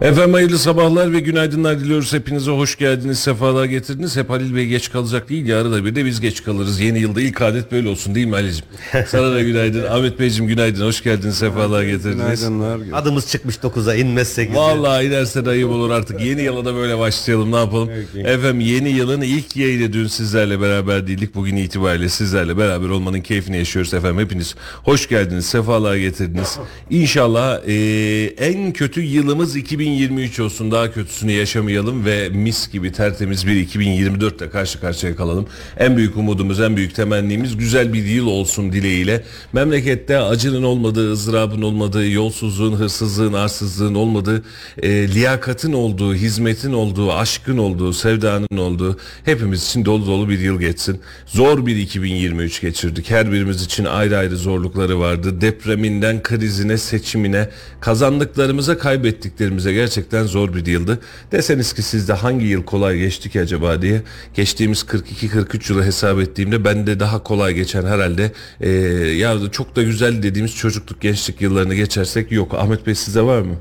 Efendim hayırlı sabahlar ve günaydınlar diliyoruz. Hepinize hoş geldiniz, sefalar getirdiniz. Hep Halil Bey geç kalacak değil, yarın da bir de biz geç kalırız. Yeni yılda ilk adet böyle olsun değil mi Halil'ciğim? Sana da günaydın. Ahmet Beyciğim günaydın, hoş geldiniz, sefalar getirdiniz. Günaydınlar. Adımız çıkmış 9'a inmezse güzel. Vallahi inerse de ayıp olur artık. Yeni yıla da böyle başlayalım ne yapalım. Efendim yeni yılın ilk yayını dün sizlerle beraber değildik. Bugün itibariyle sizlerle beraber olmanın keyfini yaşıyoruz efendim. Hepiniz hoş geldiniz, sefalar getirdiniz. İnşallah eee, en kötü yılımız 2023 olsun. Daha kötüsünü yaşamayalım ve mis gibi tertemiz bir 2024 ile karşı karşıya kalalım. En büyük umudumuz, en büyük temennimiz güzel bir yıl olsun dileğiyle. Memlekette acının olmadığı, ızdırabın olmadığı, yolsuzluğun, hırsızlığın, arsızlığın olmadığı, e, liyakatın olduğu, hizmetin olduğu, aşkın olduğu, sevdanın olduğu hepimiz için dolu dolu bir yıl geçsin. Zor bir 2023 geçirdik. Her birimiz için ayrı ayrı zorlukları vardı. Depreminden krizine, seçimine, kazandıklarımıza, kaybettiklerimize gerçekten zor bir yıldı. Deseniz ki sizde hangi yıl kolay geçti ki acaba diye geçtiğimiz 42-43 yılı hesap ettiğimde bende daha kolay geçen herhalde e, ya çok da güzel dediğimiz çocukluk gençlik yıllarını geçersek yok. Ahmet Bey sizde var mı?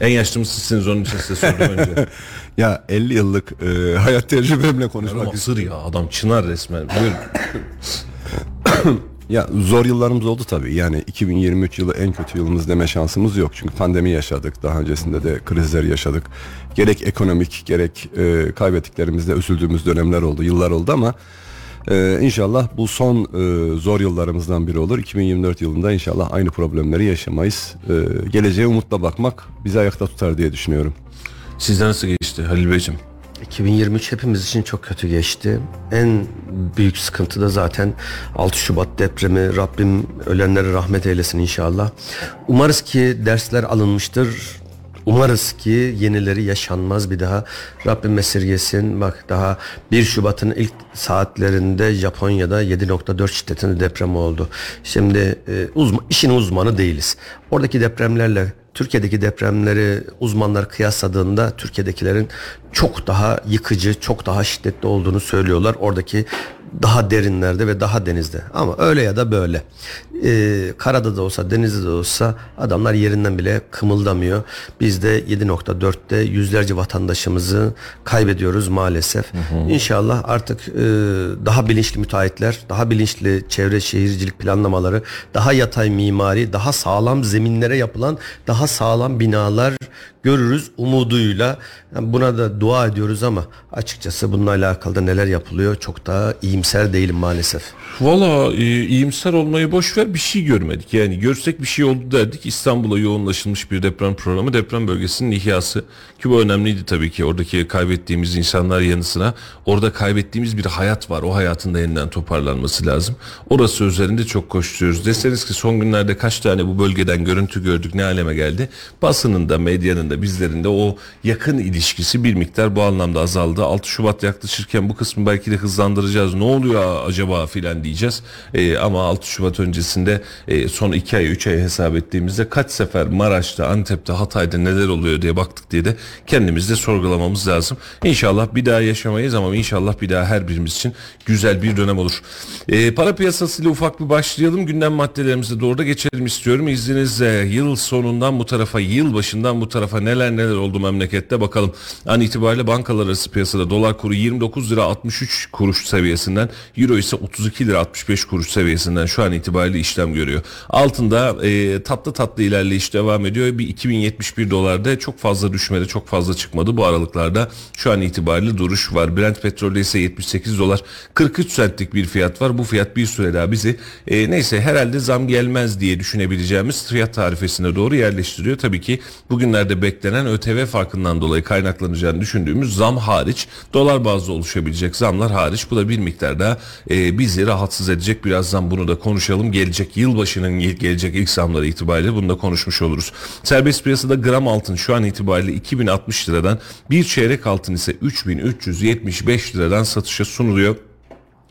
En yaşlımız sizsiniz onun için size sordum önce. Ya 50 yıllık e, hayat tecrübemle konuşmak istiyorum. sır ya adam çınar resmen. Buyurun. Ya zor yıllarımız oldu tabii. Yani 2023 yılı en kötü yılımız deme şansımız yok. Çünkü pandemi yaşadık. Daha öncesinde de krizler yaşadık. Gerek ekonomik gerek e, kaybettiklerimizde üzüldüğümüz dönemler oldu, yıllar oldu ama e, inşallah bu son e, zor yıllarımızdan biri olur. 2024 yılında inşallah aynı problemleri yaşamayız. E, geleceğe umutla bakmak bizi ayakta tutar diye düşünüyorum. Sizde nasıl geçti Halil Beyciğim? 2023 hepimiz için çok kötü geçti. En büyük sıkıntı da zaten 6 Şubat depremi. Rabbim ölenlere rahmet eylesin inşallah. Umarız ki dersler alınmıştır. Umarız ki yenileri yaşanmaz bir daha. Rabbim esirgesin. Bak daha 1 Şubat'ın ilk saatlerinde Japonya'da 7.4 şiddetinde deprem oldu. Şimdi e, uzma, işin uzmanı değiliz. Oradaki depremlerle Türkiye'deki depremleri uzmanlar kıyasladığında Türkiye'dekilerin çok daha yıkıcı, çok daha şiddetli olduğunu söylüyorlar. Oradaki daha derinlerde ve daha denizde. Ama öyle ya da böyle. Ee, karada da olsa, denizde de olsa adamlar yerinden bile kımıldamıyor. Biz de 7.4'te yüzlerce vatandaşımızı kaybediyoruz maalesef. İnşallah artık e, daha bilinçli müteahhitler, daha bilinçli çevre şehircilik planlamaları, daha yatay mimari, daha sağlam zeminlere yapılan daha sağlam binalar görürüz umuduyla. Yani buna da dua ediyoruz ama açıkçası bununla alakalı neler yapılıyor çok daha iyimser değilim maalesef. Valla e, iyimser olmayı boş ver bir şey görmedik. Yani görsek bir şey oldu derdik. İstanbul'a yoğunlaşılmış bir deprem programı deprem bölgesinin ihyası. Ki bu önemliydi tabii ki. Oradaki kaybettiğimiz insanlar yanısına orada kaybettiğimiz bir hayat var. O hayatın da yeniden toparlanması lazım. Orası üzerinde çok koşturuyoruz. Deseniz ki son günlerde kaç tane bu bölgeden görüntü gördük ne aleme geldi. Basının da medyanın da bizlerin de o yakın ilişkisi bir miktar bu anlamda azaldı. 6 Şubat yaklaşırken bu kısmı belki de hızlandıracağız. Ne oluyor acaba filan diyeceğiz. Ee, ama 6 Şubat öncesinde e, son 2 ay 3 ay hesap ettiğimizde kaç sefer Maraş'ta, Antep'te, Hatay'da neler oluyor diye baktık diye de kendimiz de sorgulamamız lazım. İnşallah bir daha yaşamayız ama inşallah bir daha her birimiz için güzel bir dönem olur. Ee, para piyasasıyla ufak bir başlayalım. Gündem maddelerimize doğru da geçelim istiyorum. İzninizle yıl sonundan bu tarafa, yıl başından bu tarafa neler neler oldu memlekette bakalım. An itibariyle bankalar arası piyasada dolar kuru 29 lira 63 kuruş seviyesinden euro ise 32 lira 65 kuruş seviyesinden şu an itibariyle işlem görüyor. Altında e, tatlı tatlı ilerleyiş devam ediyor. Bir 2071 dolarda çok fazla düşmedi çok fazla çıkmadı. Bu aralıklarda şu an itibariyle duruş var. Brent petrolde ise 78 dolar 43 centlik bir fiyat var. Bu fiyat bir süre daha bizi e, neyse herhalde zam gelmez diye düşünebileceğimiz fiyat tarifesine doğru yerleştiriyor. Tabii ki bugünlerde beklenen ÖTV farkından dolayı kaynaklanacağını düşündüğümüz zam hariç dolar bazlı oluşabilecek zamlar hariç bu da bir miktar daha e, bizi rahatsız edecek. Birazdan bunu da konuşalım. Gelecek yılbaşının ge- gelecek ilk zamları itibariyle bunu da konuşmuş oluruz. Serbest piyasada gram altın şu an itibariyle 2060 liradan bir çeyrek altın ise 3375 liradan satışa sunuluyor.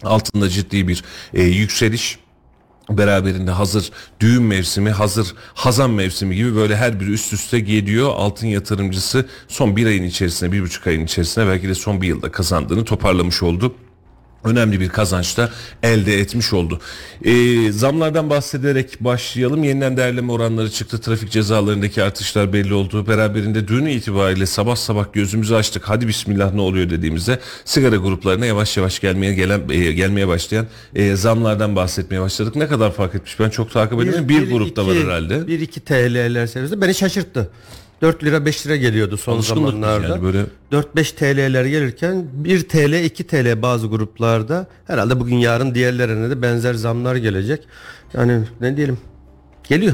Altında ciddi bir e, yükseliş beraberinde hazır düğün mevsimi, hazır hazan mevsimi gibi böyle her biri üst üste geliyor. Altın yatırımcısı son bir ayın içerisinde, bir buçuk ayın içerisinde belki de son bir yılda kazandığını toparlamış oldu önemli bir kazanç da elde etmiş oldu. Ee, zamlardan bahsederek başlayalım. Yeniden değerleme oranları çıktı. Trafik cezalarındaki artışlar belli oldu. Beraberinde dün itibariyle sabah sabah gözümüzü açtık. Hadi bismillah ne oluyor dediğimizde sigara gruplarına yavaş yavaş gelmeye gelen e, gelmeye başlayan e, zamlardan bahsetmeye başladık. Ne kadar fark etmiş? Ben çok takip edemiyorum. Bir, grupta var herhalde. 1-2 TL'ler seviyesinde beni şaşırttı. 4 lira 5 lira geliyordu son Alışkınlık zamanlarda. yani böyle. 4-5 TL'ler gelirken 1 TL 2 TL bazı gruplarda herhalde bugün yarın diğerlerine de benzer zamlar gelecek. Yani ne diyelim geliyor.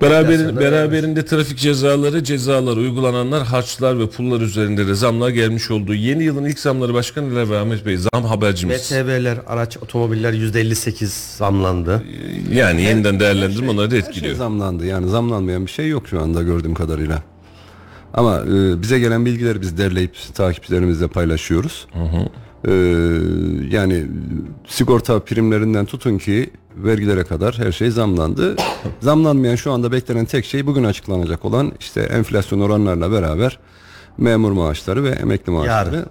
Beraber, Piyasada beraberinde trafik cezaları, cezalar uygulananlar, harçlar ve pullar üzerinde de zamlar gelmiş oldu. Yeni yılın ilk zamları Başkan İlay ve Ahmet Bey zam habercimiz. BTV'ler, araç, otomobiller %58 zamlandı. Yani yeniden değerlendirme onları da Her şey etkiliyor. zamlandı. Yani zamlanmayan bir şey yok şu anda gördüğüm kadarıyla. Ama e, bize gelen bilgileri biz derleyip takipçilerimizle paylaşıyoruz. E, yani sigorta primlerinden tutun ki vergilere kadar her şey zamlandı. Zamlanmayan şu anda beklenen tek şey bugün açıklanacak olan işte enflasyon oranlarla beraber memur maaşları ve emekli maaşları. Yarın.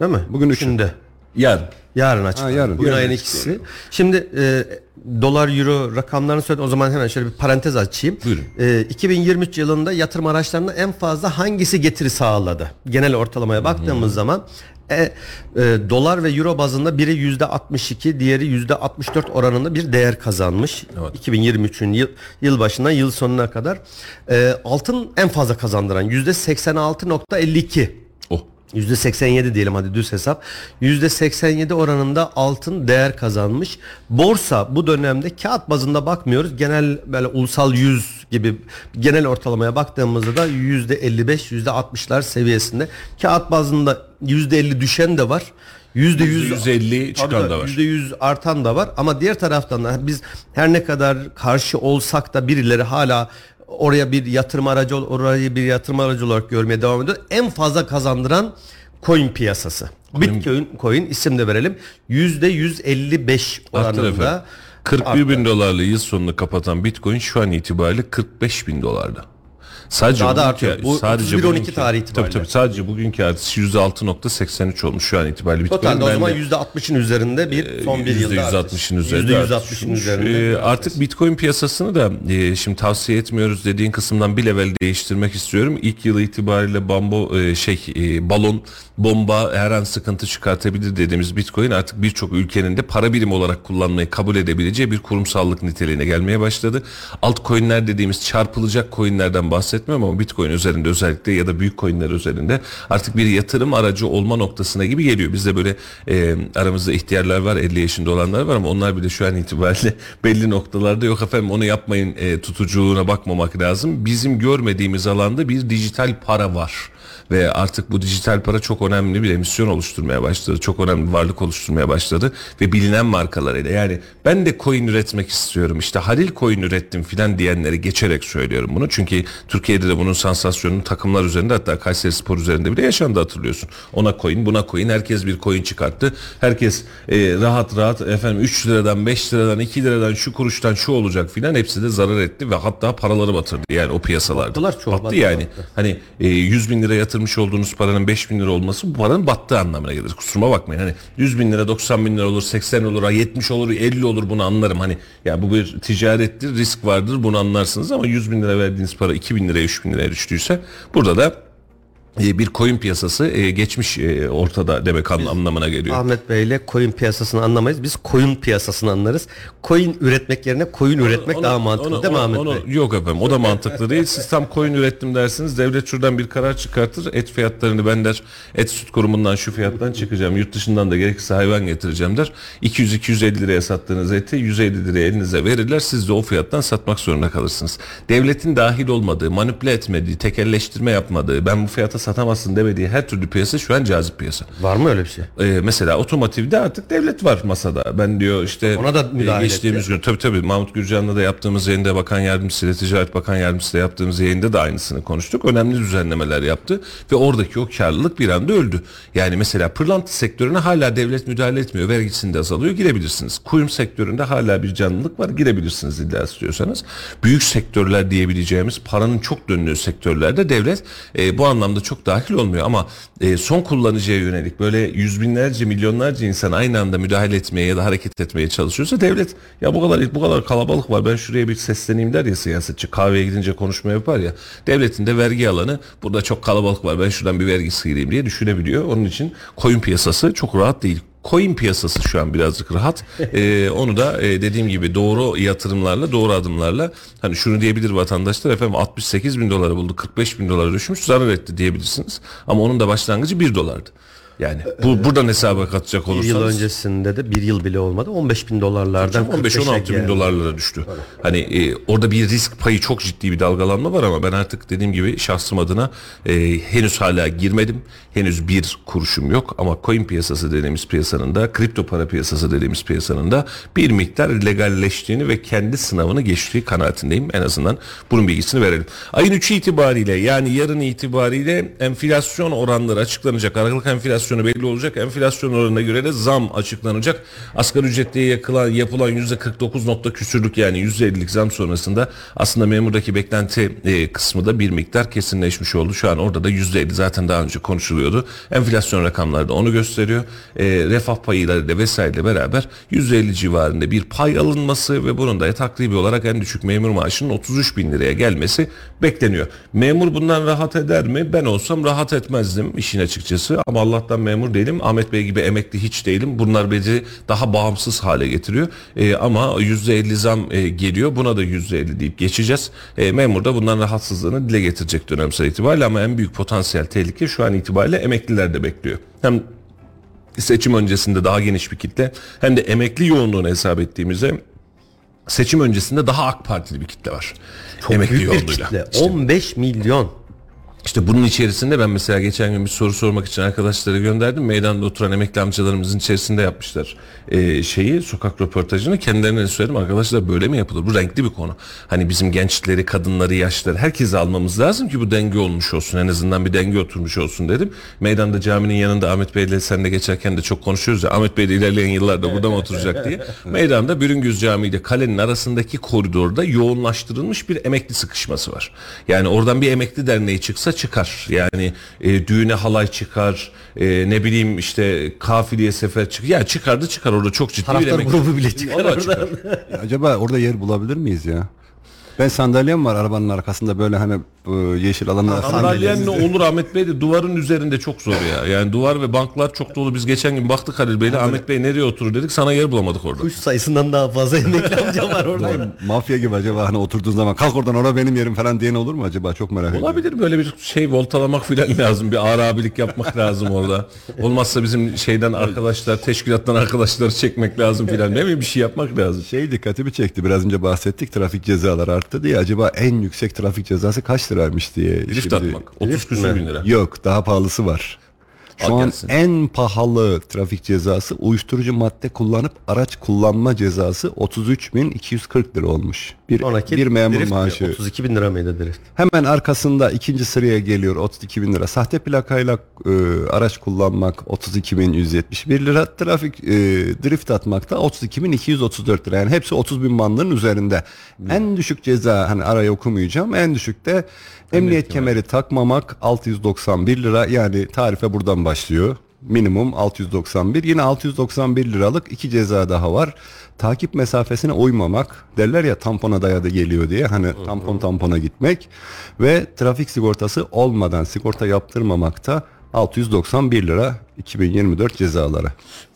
Değil mi? Bugün üçü. Üçünde. Yarın. Yarın açıklanır. yarın. Bugün Yarın ayın ikisi. Şimdi e, dolar euro rakamlarını söyledim. O zaman hemen şöyle bir parantez açayım. Buyurun. E, 2023 yılında yatırım araçlarına en fazla hangisi getiri sağladı? Genel ortalamaya baktığımız zaman e, e, dolar ve euro bazında biri yüzde 62, diğeri yüzde 64 oranında bir değer kazanmış. Evet. 2023'ün yıl, yıl başından yıl sonuna kadar. E, altın en fazla kazandıran yüzde 86.52. Oh. %87 diyelim hadi düz hesap. %87 oranında altın değer kazanmış. Borsa bu dönemde kağıt bazında bakmıyoruz. Genel böyle ulusal 100 gibi genel ortalamaya baktığımızda da %55 %60'lar seviyesinde. Kağıt bazında %50 düşen de var. %100 %150 çıkan Tabii da var. %100 artan da var ama diğer taraftan da biz her ne kadar karşı olsak da birileri hala oraya bir yatırım aracı orayı bir yatırım aracı olarak görmeye devam ediyor. En fazla kazandıran coin piyasası. Bitcoin coin isim de verelim. %155 Arttı oranında. efendim. 41 bin dolarla yıl sonunu kapatan Bitcoin şu an itibariyle 45 bin dolarda. Sadece Daha da artıyor. Bu 31-12 bugünkü- tarihi Tabii itibariyle. tabii sadece bugünkü artışı %6.83 olmuş şu an itibariyle. Totalde o zaman de- %60'ın üzerinde bir son bir yılda artış. %160'ın üzerinde. %160'ın artış olmuş. üzerinde. Ee, artık Bitcoin piyasasını da e, şimdi tavsiye etmiyoruz dediğin kısımdan bir level değiştirmek istiyorum. İlk yıl itibariyle bambo e, şey e, balon bomba her an sıkıntı çıkartabilir dediğimiz Bitcoin artık birçok ülkenin de para birimi olarak kullanmayı kabul edebileceği bir kurumsallık niteliğine gelmeye başladı. Altcoin'ler dediğimiz çarpılacak coin'lerden bahsetmiyorum ama Bitcoin üzerinde özellikle ya da büyük coin'ler üzerinde artık bir yatırım aracı olma noktasına gibi geliyor. Bizde böyle e, aramızda ihtiyarlar var 50 yaşında olanlar var ama onlar bile şu an itibariyle belli noktalarda yok efendim onu yapmayın e, tutuculuğuna bakmamak lazım. Bizim görmediğimiz alanda bir dijital para var ve artık bu dijital para çok önemli bir emisyon oluşturmaya başladı. Çok önemli bir varlık oluşturmaya başladı ve bilinen markalarıyla yani ben de coin üretmek istiyorum işte Halil coin ürettim filan diyenleri geçerek söylüyorum bunu. Çünkü Türkiye'de de bunun sansasyonunu takımlar üzerinde hatta Kayseri Spor üzerinde bile yaşandı hatırlıyorsun. Ona coin buna coin herkes bir coin çıkarttı. Herkes e, rahat rahat efendim 3 liradan 5 liradan 2 liradan şu kuruştan şu olacak filan hepsi de zarar etti ve hatta paraları batırdı yani o piyasalarda. Battılar çoğu, Battı yani. battı. Hani e, 100 bin liraya yatırmış olduğunuz paranın 5 bin lira olması bu paranın battığı anlamına gelir. Kusuruma bakmayın. Hani 100 bin lira 90 bin lira olur 80 olur 70 olur 50 olur bunu anlarım. Hani ya bu bir ticarettir risk vardır bunu anlarsınız ama 100 bin lira verdiğiniz para 2 bin liraya 3 bin liraya düştüyse burada da bir koyun piyasası e, geçmiş e, ortada demek anlam- anlamına geliyor. Ahmet Bey ile koyun piyasasını anlamayız. Biz koyun piyasasını anlarız. Koyun üretmek yerine koyun üretmek Onu- daha mantıklı onu- değil mi onu- Ahmet onu- Bey? Yok efendim o da mantıklı değil. Siz tam koyun ürettim dersiniz. Devlet şuradan bir karar çıkartır. Et fiyatlarını ben der et süt kurumundan şu fiyattan çıkacağım. Yurt dışından da gerekirse hayvan getireceğim der. 200-250 liraya sattığınız eti 150 liraya elinize verirler. Siz de o fiyattan satmak zorunda kalırsınız. Devletin dahil olmadığı, manipüle etmediği, tekelleştirme yapmadığı, ben bu fiyata satamazsın demediği her türlü piyasa şu an cazip piyasa. Var mı öyle bir şey? Ee, mesela otomotivde artık devlet var masada. Ben diyor işte Ona da e, müdahale geçtiğimiz gün tabii tabii Mahmut Gürcan'la da yaptığımız yayında bakan yardımcısıyla Ticaret Bakan Yardımcısıyla yaptığımız yayında da aynısını konuştuk. Önemli düzenlemeler yaptı ve oradaki o karlılık bir anda öldü. Yani mesela pırlanta sektörüne hala devlet müdahale etmiyor. Vergisinde azalıyor girebilirsiniz. Kuyum sektöründe hala bir canlılık var girebilirsiniz illa istiyorsanız. Büyük sektörler diyebileceğimiz paranın çok döndüğü sektörlerde devlet e, bu anlamda çok dahil olmuyor ama e, son kullanıcıya yönelik böyle yüz binlerce milyonlarca insan aynı anda müdahale etmeye ya da hareket etmeye çalışıyorsa devlet ya bu kadar bu kadar kalabalık var ben şuraya bir sesleneyim der ya siyasetçi kahveye gidince konuşma yapar ya devletin de vergi alanı burada çok kalabalık var ben şuradan bir vergi sıyırayım diye düşünebiliyor. Onun için koyun piyasası çok rahat değil. Coin piyasası şu an birazcık rahat. Ee, onu da e, dediğim gibi doğru yatırımlarla, doğru adımlarla hani şunu diyebilir vatandaşlar efendim 68 bin dolara buldu, 45 bin dolara düşmüş zarar etti diyebilirsiniz. Ama onun da başlangıcı 1 dolardı. Yani bu buradan hesaba katacak Bir yıl olursanız öncesinde de bir yıl bile olmadı. 15 bin dolarlardan 15-16 bin dolarlara düştü. Hani e, orada bir risk payı çok ciddi bir dalgalanma var ama ben artık dediğim gibi şahsım adına e, henüz hala girmedim. Henüz bir kuruşum yok ama coin piyasası dediğimiz piyasanın da kripto para piyasası dediğimiz piyasanın da bir miktar legalleştiğini ve kendi sınavını geçtiği kanaatindeyim. En azından bunun bilgisini verelim. Ayın 3'ü itibariyle yani yarın itibariyle enflasyon oranları açıklanacak. Aralık enflasyonu belli olacak. Enflasyon oranına göre de zam açıklanacak. Asgari ücretliye yakılan, yapılan %49 nokta küsürlük yani %50'lik zam sonrasında aslında memurdaki beklenti e, kısmı da bir miktar kesinleşmiş oldu. Şu an orada da %50 zaten daha önce konuşuluyordu. Enflasyon rakamları da onu gösteriyor. E, refah payıyla da vesaire beraber %50 civarında bir pay alınması ve bunun da takribi olarak en düşük memur maaşının 33 bin liraya gelmesi bekleniyor. Memur bundan rahat eder mi? Ben olsam rahat etmezdim işin açıkçası ama Allah'tan memur değilim. Ahmet Bey gibi emekli hiç değilim. Bunlar beni daha bağımsız hale getiriyor. E, ama %50 zam e, geliyor. Buna da %50 deyip geçeceğiz. E, memur da bundan rahatsızlığını dile getirecek dönemsel itibariyle ama en büyük potansiyel tehlike şu an itibariyle emekliler de bekliyor. Hem seçim öncesinde daha geniş bir kitle hem de emekli yoğunluğunu hesap ettiğimizde seçim öncesinde daha AK Partili bir kitle var. Çok emekli büyük bir yoğunluğuyla. kitle. İşte 15 milyon. İşte bunun içerisinde ben mesela geçen gün bir soru sormak için arkadaşlara gönderdim. Meydanda oturan emekli amcalarımızın içerisinde yapmışlar ee, şeyi sokak röportajını. Kendilerine söyledim arkadaşlar böyle mi yapılır? Bu renkli bir konu. Hani bizim gençleri, kadınları, yaşlıları herkesi almamız lazım ki bu denge olmuş olsun. En azından bir denge oturmuş olsun dedim. Meydanda caminin yanında Ahmet Bey'le sen de geçerken de çok konuşuyoruz ya. Ahmet Bey de ilerleyen yıllarda burada mı oturacak diye. Meydanda Bürüngüz Camii ile kalenin arasındaki koridorda yoğunlaştırılmış bir emekli sıkışması var. Yani oradan bir emekli derneği çıksa çıkar. Yani e, düğüne halay çıkar. e, ne bileyim işte kafiliye sefer çıkar. Ya çıkardı çıkar orada çok ciddi bir Taraftar emekli. grubu bile çıkar çıkar. Acaba orada yer bulabilir miyiz ya? Ben sandalyem var arabanın arkasında böyle hani bu yeşil alanlar. Sandalyen ne olur Ahmet Bey de duvarın üzerinde çok zor ya. Yani duvar ve banklar çok dolu. Biz geçen gün baktık Halil Bey'le Ahmet Bey nereye oturur dedik. Sana yer bulamadık orada. Kuş sayısından daha fazla emekli amca var orada. Mafya gibi acaba hani oturduğun zaman kalk oradan orada benim yerim falan diyen olur mu acaba? Çok merak ediyorum. Olabilir böyle bir şey voltalamak filan lazım. Bir ağır abilik yapmak lazım orada. Olmazsa bizim şeyden arkadaşlar, teşkilattan arkadaşları çekmek lazım filan. Ne bileyim bir şey yapmak lazım. Şey dikkatimi çekti biraz önce bahsettik trafik cezaları arttı diye acaba en yüksek trafik cezası kaç liraymış diye. Drift Şimdi- atmak. 30 küsür bin lira. Yok daha pahalısı var. Şu Al an gelsin. en pahalı trafik cezası uyuşturucu madde kullanıp araç kullanma cezası 33.240 lira olmuş. Bir, Sonraki bir memur drift mi? maaşı. 32 bin lira mıydı drift? Hemen arkasında ikinci sıraya geliyor 32 bin lira. Sahte plakayla e, araç kullanmak 32 bin 171 lira. Trafik e, drift atmak da 32 bin 234 lira. Yani hepsi 30 bin bandının üzerinde. En düşük ceza hani arayı okumayacağım. En düşükte emniyet kemeri takmamak 691 lira. Yani tarife buradan başlıyor. Minimum 691. Yine 691 liralık iki ceza daha var. Takip mesafesine uymamak derler ya tampona dayadı geliyor diye hani tampon tampona gitmek ve trafik sigortası olmadan sigorta yaptırmamakta 691 lira 2024 cezaları.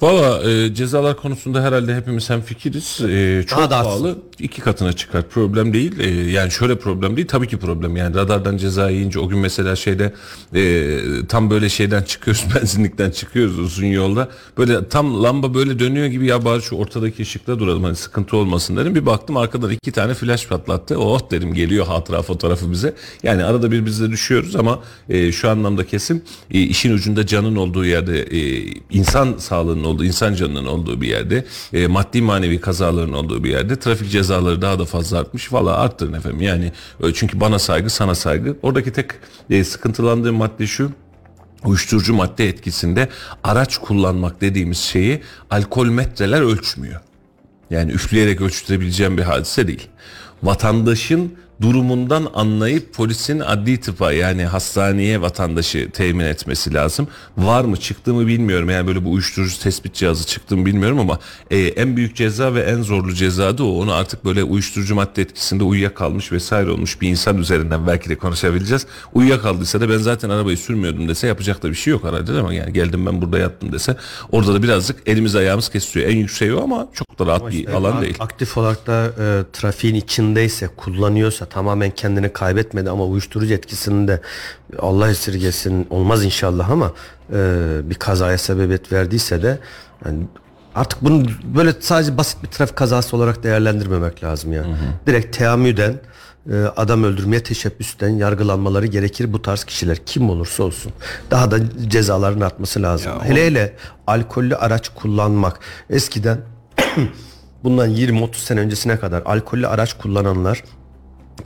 Valla e, cezalar konusunda herhalde hepimiz hem fikiriz. E, çok Daha da pahalı. iki katına çıkar. Problem değil. E, yani şöyle problem değil. Tabii ki problem. Yani radardan ceza yiyince o gün mesela şeyde e, tam böyle şeyden çıkıyoruz. Benzinlikten çıkıyoruz uzun yolda. Böyle tam lamba böyle dönüyor gibi ya bari şu ortadaki ışıkta duralım. Hani sıkıntı olmasın dedim. Bir baktım arkadan iki tane flash patlattı. Oh dedim geliyor hatıra fotoğrafı bize. Yani arada bir biz de düşüyoruz ama e, şu anlamda kesin e, işin ucunda canın olduğu yerde e, insan sağlığının olduğu, insan canının olduğu bir yerde, e, maddi manevi kazaların olduğu bir yerde trafik cezaları daha da fazla artmış. Valla arttırın efendim. Yani e, çünkü bana saygı, sana saygı. Oradaki tek e, sıkıntılandığım madde şu. Uyuşturucu madde etkisinde araç kullanmak dediğimiz şeyi alkol metreler ölçmüyor. Yani üfleyerek ölçtürebileceğim bir hadise değil. Vatandaşın durumundan anlayıp polisin adli tıpa yani hastaneye vatandaşı temin etmesi lazım. Var mı çıktı mı bilmiyorum. Yani böyle bu uyuşturucu tespit cihazı çıktı mı bilmiyorum ama e, en büyük ceza ve en zorlu ceza da o. Onu artık böyle uyuşturucu madde etkisinde uyuyakalmış vesaire olmuş bir insan üzerinden belki de konuşabileceğiz. Uyuyakaldıysa da ben zaten arabayı sürmüyordum dese yapacak da bir şey yok herhalde mi? Yani geldim ben burada yattım dese orada da birazcık elimiz ayağımız kesiyor. En yükseği o ama çok da rahat bir alan değil. Aktif olarak da e, trafiğin içindeyse, kullanıyorsa tamamen kendini kaybetmedi ama uyuşturucu etkisinde Allah esirgesin olmaz inşallah ama e, bir kazaya sebebiyet verdiyse de yani artık bunu böyle sadece basit bir trafik kazası olarak değerlendirmemek lazım ya. Direkt teamüden e, adam öldürmeye teşebbüsten yargılanmaları gerekir bu tarz kişiler kim olursa olsun. Daha da cezaların artması lazım. hele hele alkollü araç kullanmak eskiden bundan 20-30 sene öncesine kadar alkollü araç kullananlar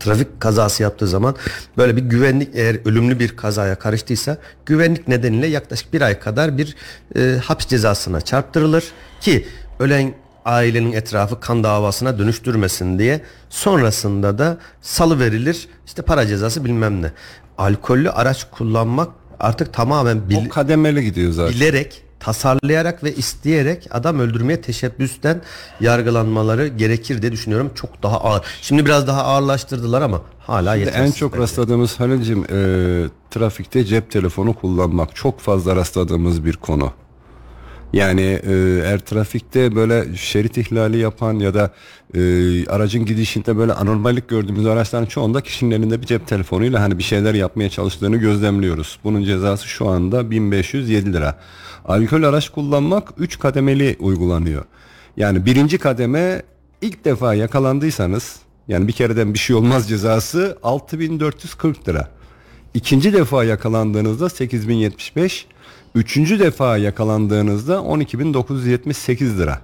trafik kazası yaptığı zaman böyle bir güvenlik eğer ölümlü bir kazaya karıştıysa güvenlik nedeniyle yaklaşık bir ay kadar bir e, hapis cezasına çarptırılır ki ölen ailenin etrafı kan davasına dönüştürmesin diye sonrasında da salı verilir işte para cezası bilmem ne. Alkollü araç kullanmak artık tamamen bil, O kademeli gidiyor zaten. bilerek tasarlayarak ve isteyerek adam öldürmeye teşebbüsten yargılanmaları gerekir diye düşünüyorum. Çok daha ağır. Şimdi biraz daha ağırlaştırdılar ama hala Şimdi yetersiz. en çok bence. rastladığımız Halil'cim e, trafikte cep telefonu kullanmak çok fazla rastladığımız bir konu. Yani e, eğer trafikte böyle şerit ihlali yapan ya da e, aracın gidişinde böyle anormallik gördüğümüz araçların çoğunda kişinin elinde bir cep telefonuyla hani bir şeyler yapmaya çalıştığını gözlemliyoruz. Bunun cezası şu anda 1507 lira. Alkol araç kullanmak 3 kademeli uygulanıyor. Yani birinci kademe ilk defa yakalandıysanız yani bir kereden bir şey olmaz cezası 6440 lira. İkinci defa yakalandığınızda 8075, üçüncü defa yakalandığınızda 12978 lira.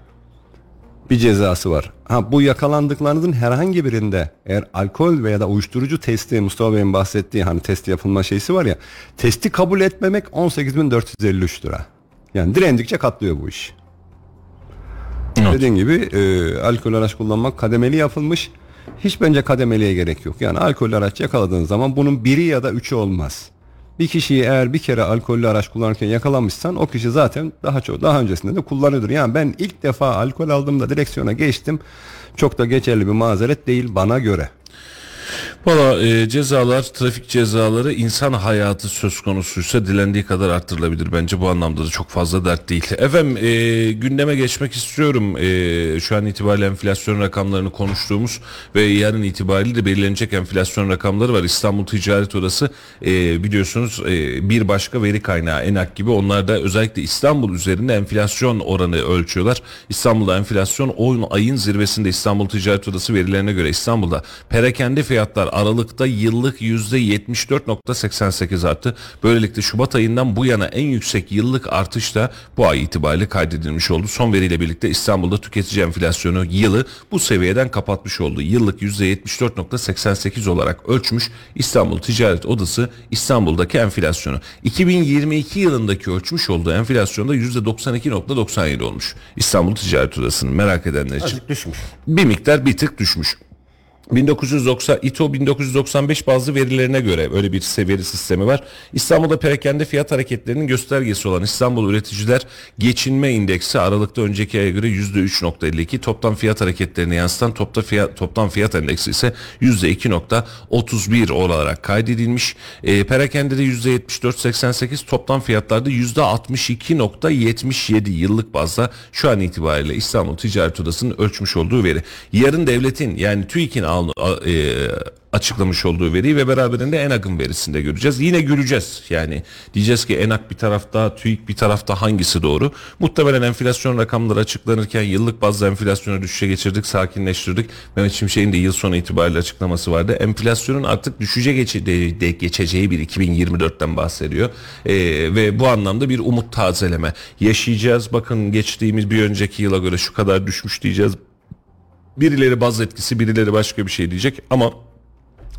Bir cezası var. Ha bu yakalandıklarınızın herhangi birinde eğer alkol veya da uyuşturucu testi Mustafa Bey'in bahsettiği hani test yapılma şeysi var ya testi kabul etmemek 18453 lira. Yani direndikçe katlıyor bu iş. Dediğim gibi e, alkol araç kullanmak kademeli yapılmış. Hiç bence kademeliye gerek yok. Yani alkol araç yakaladığın zaman bunun biri ya da üçü olmaz. Bir kişiyi eğer bir kere alkollü araç kullanırken yakalanmışsan o kişi zaten daha çok daha öncesinde de kullanıyordur. Yani ben ilk defa alkol aldığımda direksiyona geçtim. Çok da geçerli bir mazeret değil bana göre. Valla e, cezalar, trafik cezaları insan hayatı söz konusuysa dilendiği kadar arttırılabilir. Bence bu anlamda da çok fazla dert değil. Efendim e, gündeme geçmek istiyorum. E, şu an itibariyle enflasyon rakamlarını konuştuğumuz ve yarın itibariyle de belirlenecek enflasyon rakamları var. İstanbul Ticaret Odası e, biliyorsunuz e, bir başka veri kaynağı ENAK gibi onlar da özellikle İstanbul üzerinde enflasyon oranı ölçüyorlar. İstanbul'da enflasyon 10 ayın zirvesinde İstanbul Ticaret Odası verilerine göre İstanbul'da perakende fiyatlar Aralık'ta yıllık %74.88 arttı. Böylelikle Şubat ayından bu yana en yüksek yıllık artış da bu ay itibariyle kaydedilmiş oldu. Son veriyle birlikte İstanbul'da tüketici enflasyonu yılı bu seviyeden kapatmış oldu. Yıllık %74.88 olarak ölçmüş İstanbul Ticaret Odası İstanbul'daki enflasyonu. 2022 yılındaki ölçmüş olduğu enflasyonda %92.97 olmuş. İstanbul Ticaret Odası'nın merak edenler için Azıcık düşmüş. bir miktar bir tık düşmüş. 1990 İTO 1995 bazı verilerine göre öyle bir seviyeli sistemi var. İstanbul'da perakende fiyat hareketlerinin göstergesi olan İstanbul Üreticiler Geçinme İndeksi Aralık'ta önceki aya göre %3.52, toplam fiyat hareketlerini yansıtan topta fiyat, toplam fiyat endeksi ise %2.31 olarak kaydedilmiş. E, perakendede %74.88, toplam fiyatlarda %62.77 yıllık bazda şu an itibariyle İstanbul Ticaret Odası'nın ölçmüş olduğu veri. Yarın devletin yani TÜİK'in al- e, açıklamış olduğu veriyi ve beraberinde ENAG'ın verisinde göreceğiz. Yine göreceğiz. Yani diyeceğiz ki ENAG bir tarafta, TÜİK bir tarafta hangisi doğru? Muhtemelen enflasyon rakamları açıklanırken yıllık bazda enflasyonu düşüşe geçirdik, sakinleştirdik. Mehmet Şimşek'in de yıl sonu itibariyle açıklaması vardı. Enflasyonun artık düşüşe geçeceği bir 2024'ten bahsediyor. Ee, ve bu anlamda bir umut tazeleme yaşayacağız. Bakın geçtiğimiz bir önceki yıla göre şu kadar düşmüş diyeceğiz. Birileri baz etkisi, birileri başka bir şey diyecek ama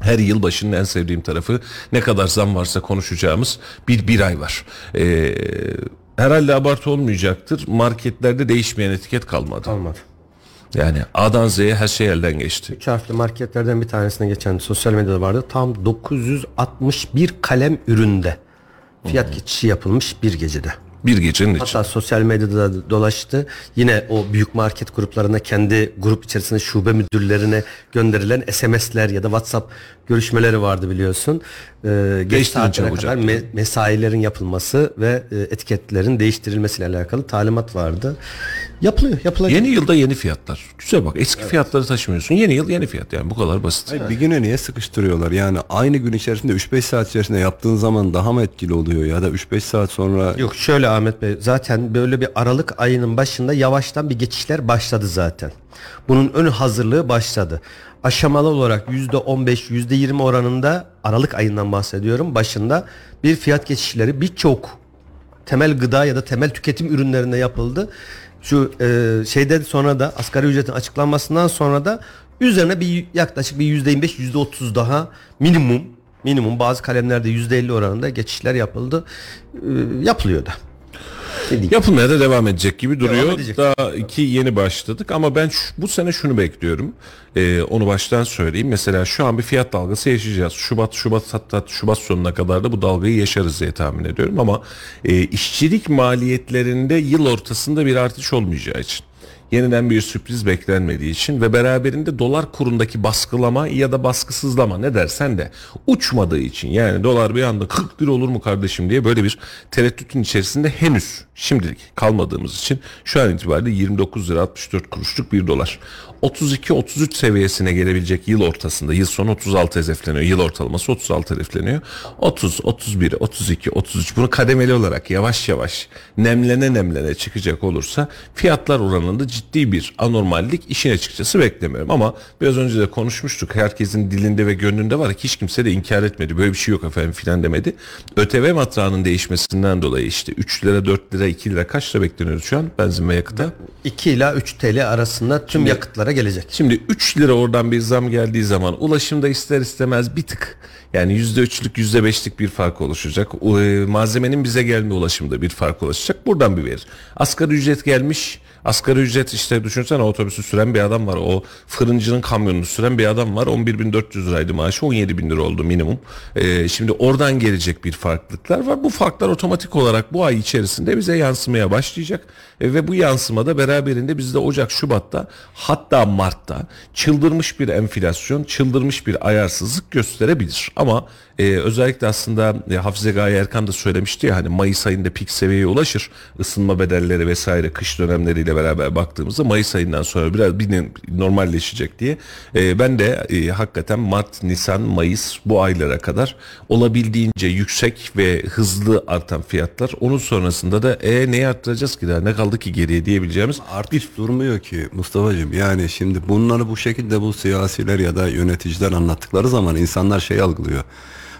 her yıl başının en sevdiğim tarafı ne kadar zam varsa konuşacağımız bir bir ay var. Ee, herhalde abartı olmayacaktır. Marketlerde değişmeyen etiket kalmadı. Almadı. Yani A'dan Z'ye her şey elden geçti. Üç harfli marketlerden bir tanesine geçen sosyal medyada vardı. Tam 961 kalem üründe fiyat geçişi yapılmış bir gecede. Bir gecenin için. Hatta sosyal medyada da dolaştı. Yine o büyük market gruplarına kendi grup içerisinde şube müdürlerine gönderilen SMS'ler ya da WhatsApp görüşmeleri vardı biliyorsun. Ee, geç saatlere kadar me- mesailerin yapılması ve e, etiketlerin değiştirilmesiyle alakalı talimat vardı. Yapılıyor, yapılacak. Yeni yılda yeni fiyatlar. Güzel bak eski fiyatları taşımıyorsun. Yeni yıl yeni fiyat yani bu kadar basit. Hayır, bir güne niye sıkıştırıyorlar? Yani aynı gün içerisinde 3-5 saat içerisinde yaptığın zaman daha mı etkili oluyor ya da 3-5 saat sonra Yok şöyle Ahmet Bey zaten böyle bir Aralık ayının başında yavaştan bir geçişler başladı zaten. Bunun ön hazırlığı başladı. Aşamalı olarak %15 %20 oranında Aralık ayından bahsediyorum başında bir fiyat geçişleri birçok temel gıda ya da temel tüketim ürünlerinde yapıldı. Şu e, şeyden sonra da asgari ücretin açıklanmasından sonra da üzerine bir yaklaşık bir %25 %30 daha minimum minimum bazı kalemlerde %50 oranında geçişler yapıldı. E, yapılıyor da. Diyeyim? Yapılmaya da devam edecek gibi duruyor. Daha iki yeni başladık ama ben şu- bu sene şunu bekliyorum. Ee, onu baştan söyleyeyim. Mesela şu an bir fiyat dalgası yaşayacağız. Şubat, Şubat hatta Şubat sonuna kadar da bu dalgayı yaşarız diye tahmin ediyorum. Ama e, işçilik maliyetlerinde yıl ortasında bir artış olmayacağı için yeniden bir sürpriz beklenmediği için ve beraberinde dolar kurundaki baskılama ya da baskısızlama ne dersen de uçmadığı için yani dolar bir anda 40 lira olur mu kardeşim diye böyle bir tereddütün içerisinde henüz şimdilik kalmadığımız için şu an itibariyle 29 lira 64 kuruşluk bir dolar. 32-33 seviyesine gelebilecek yıl ortasında yıl sonu 36 hedefleniyor. Yıl ortalaması 36 hedefleniyor. 30, 31, 32, 33 bunu kademeli olarak yavaş yavaş nemlene nemlene çıkacak olursa fiyatlar oranında ciddi bir anormallik işin açıkçası beklemiyorum. Ama biraz önce de konuşmuştuk. Herkesin dilinde ve gönlünde var ki hiç kimse de inkar etmedi. Böyle bir şey yok efendim filan demedi. ÖTV matrağının değişmesinden dolayı işte 3 lira 4 lira 2 lira kaç lira bekleniyoruz şu an benzin ve yakıta? 2 ila 3 TL arasında tüm yakıtlara gelecek. Şimdi 3 lira oradan bir zam geldiği zaman ulaşımda ister istemez bir tık yani %3'lük %5'lik bir fark oluşacak. O, e, malzemenin bize gelme ulaşımda bir fark oluşacak. Buradan bir verir. Asgari ücret gelmiş. Asgari ücret işte düşünsene otobüsü süren bir adam var. O fırıncının kamyonunu süren bir adam var. 11.400 liraydı maaşı 17.000 lira oldu minimum. E, şimdi oradan gelecek bir farklılıklar var. Bu farklar otomatik olarak bu ay içerisinde bize yansımaya başlayacak. E, ve bu yansımada beraberinde bizde Ocak, Şubat'ta hatta Mart'ta çıldırmış bir enflasyon, çıldırmış bir ayarsızlık gösterebilir. Ama e, özellikle aslında e, Hafize Gaye Erkan da söylemişti ya hani Mayıs ayında pik seviyeye ulaşır. Isınma bedelleri vesaire kış dönemleriyle beraber baktığımızda Mayıs ayından sonra biraz bir normalleşecek diye. E, ben de e, hakikaten Mart, Nisan, Mayıs bu aylara kadar olabildiğince yüksek ve hızlı artan fiyatlar. Onun sonrasında da e neyi arttıracağız ki daha ne kaldı ki geriye diyebileceğimiz artış durmuyor ki Mustafa'cığım. Yani şimdi bunları bu şekilde bu siyasiler ya da yöneticiler anlattıkları zaman insanlar şey algılıyor.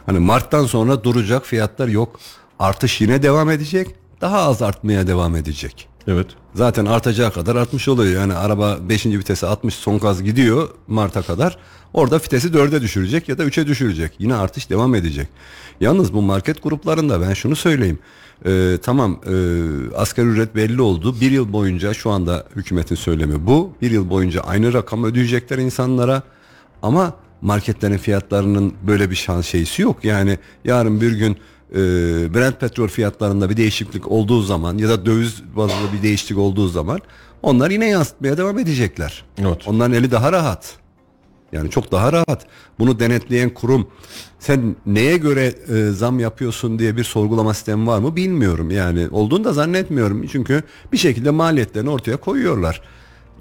Hani Mart'tan sonra duracak fiyatlar yok. Artış yine devam edecek. Daha az artmaya devam edecek. Evet. Zaten artacağı kadar artmış oluyor. Yani araba 5. vitese 60 son gaz gidiyor Mart'a kadar. Orada vitesi 4'e düşürecek ya da 3'e düşürecek. Yine artış devam edecek. Yalnız bu market gruplarında ben şunu söyleyeyim. Ee, tamam e, asgari ücret belli oldu. Bir yıl boyunca şu anda hükümetin söylemi bu. Bir yıl boyunca aynı rakam ödeyecekler insanlara. Ama marketlerin fiyatlarının böyle bir şans şeysi yok. Yani yarın bir gün e, Brent petrol fiyatlarında bir değişiklik olduğu zaman ya da döviz bazında bir değişiklik olduğu zaman onlar yine yansıtmaya devam edecekler. Evet. Onların eli daha rahat. Yani çok daha rahat. Bunu denetleyen kurum sen neye göre e, zam yapıyorsun diye bir sorgulama sistemi var mı bilmiyorum. Yani olduğunu da zannetmiyorum. Çünkü bir şekilde maliyetlerini ortaya koyuyorlar.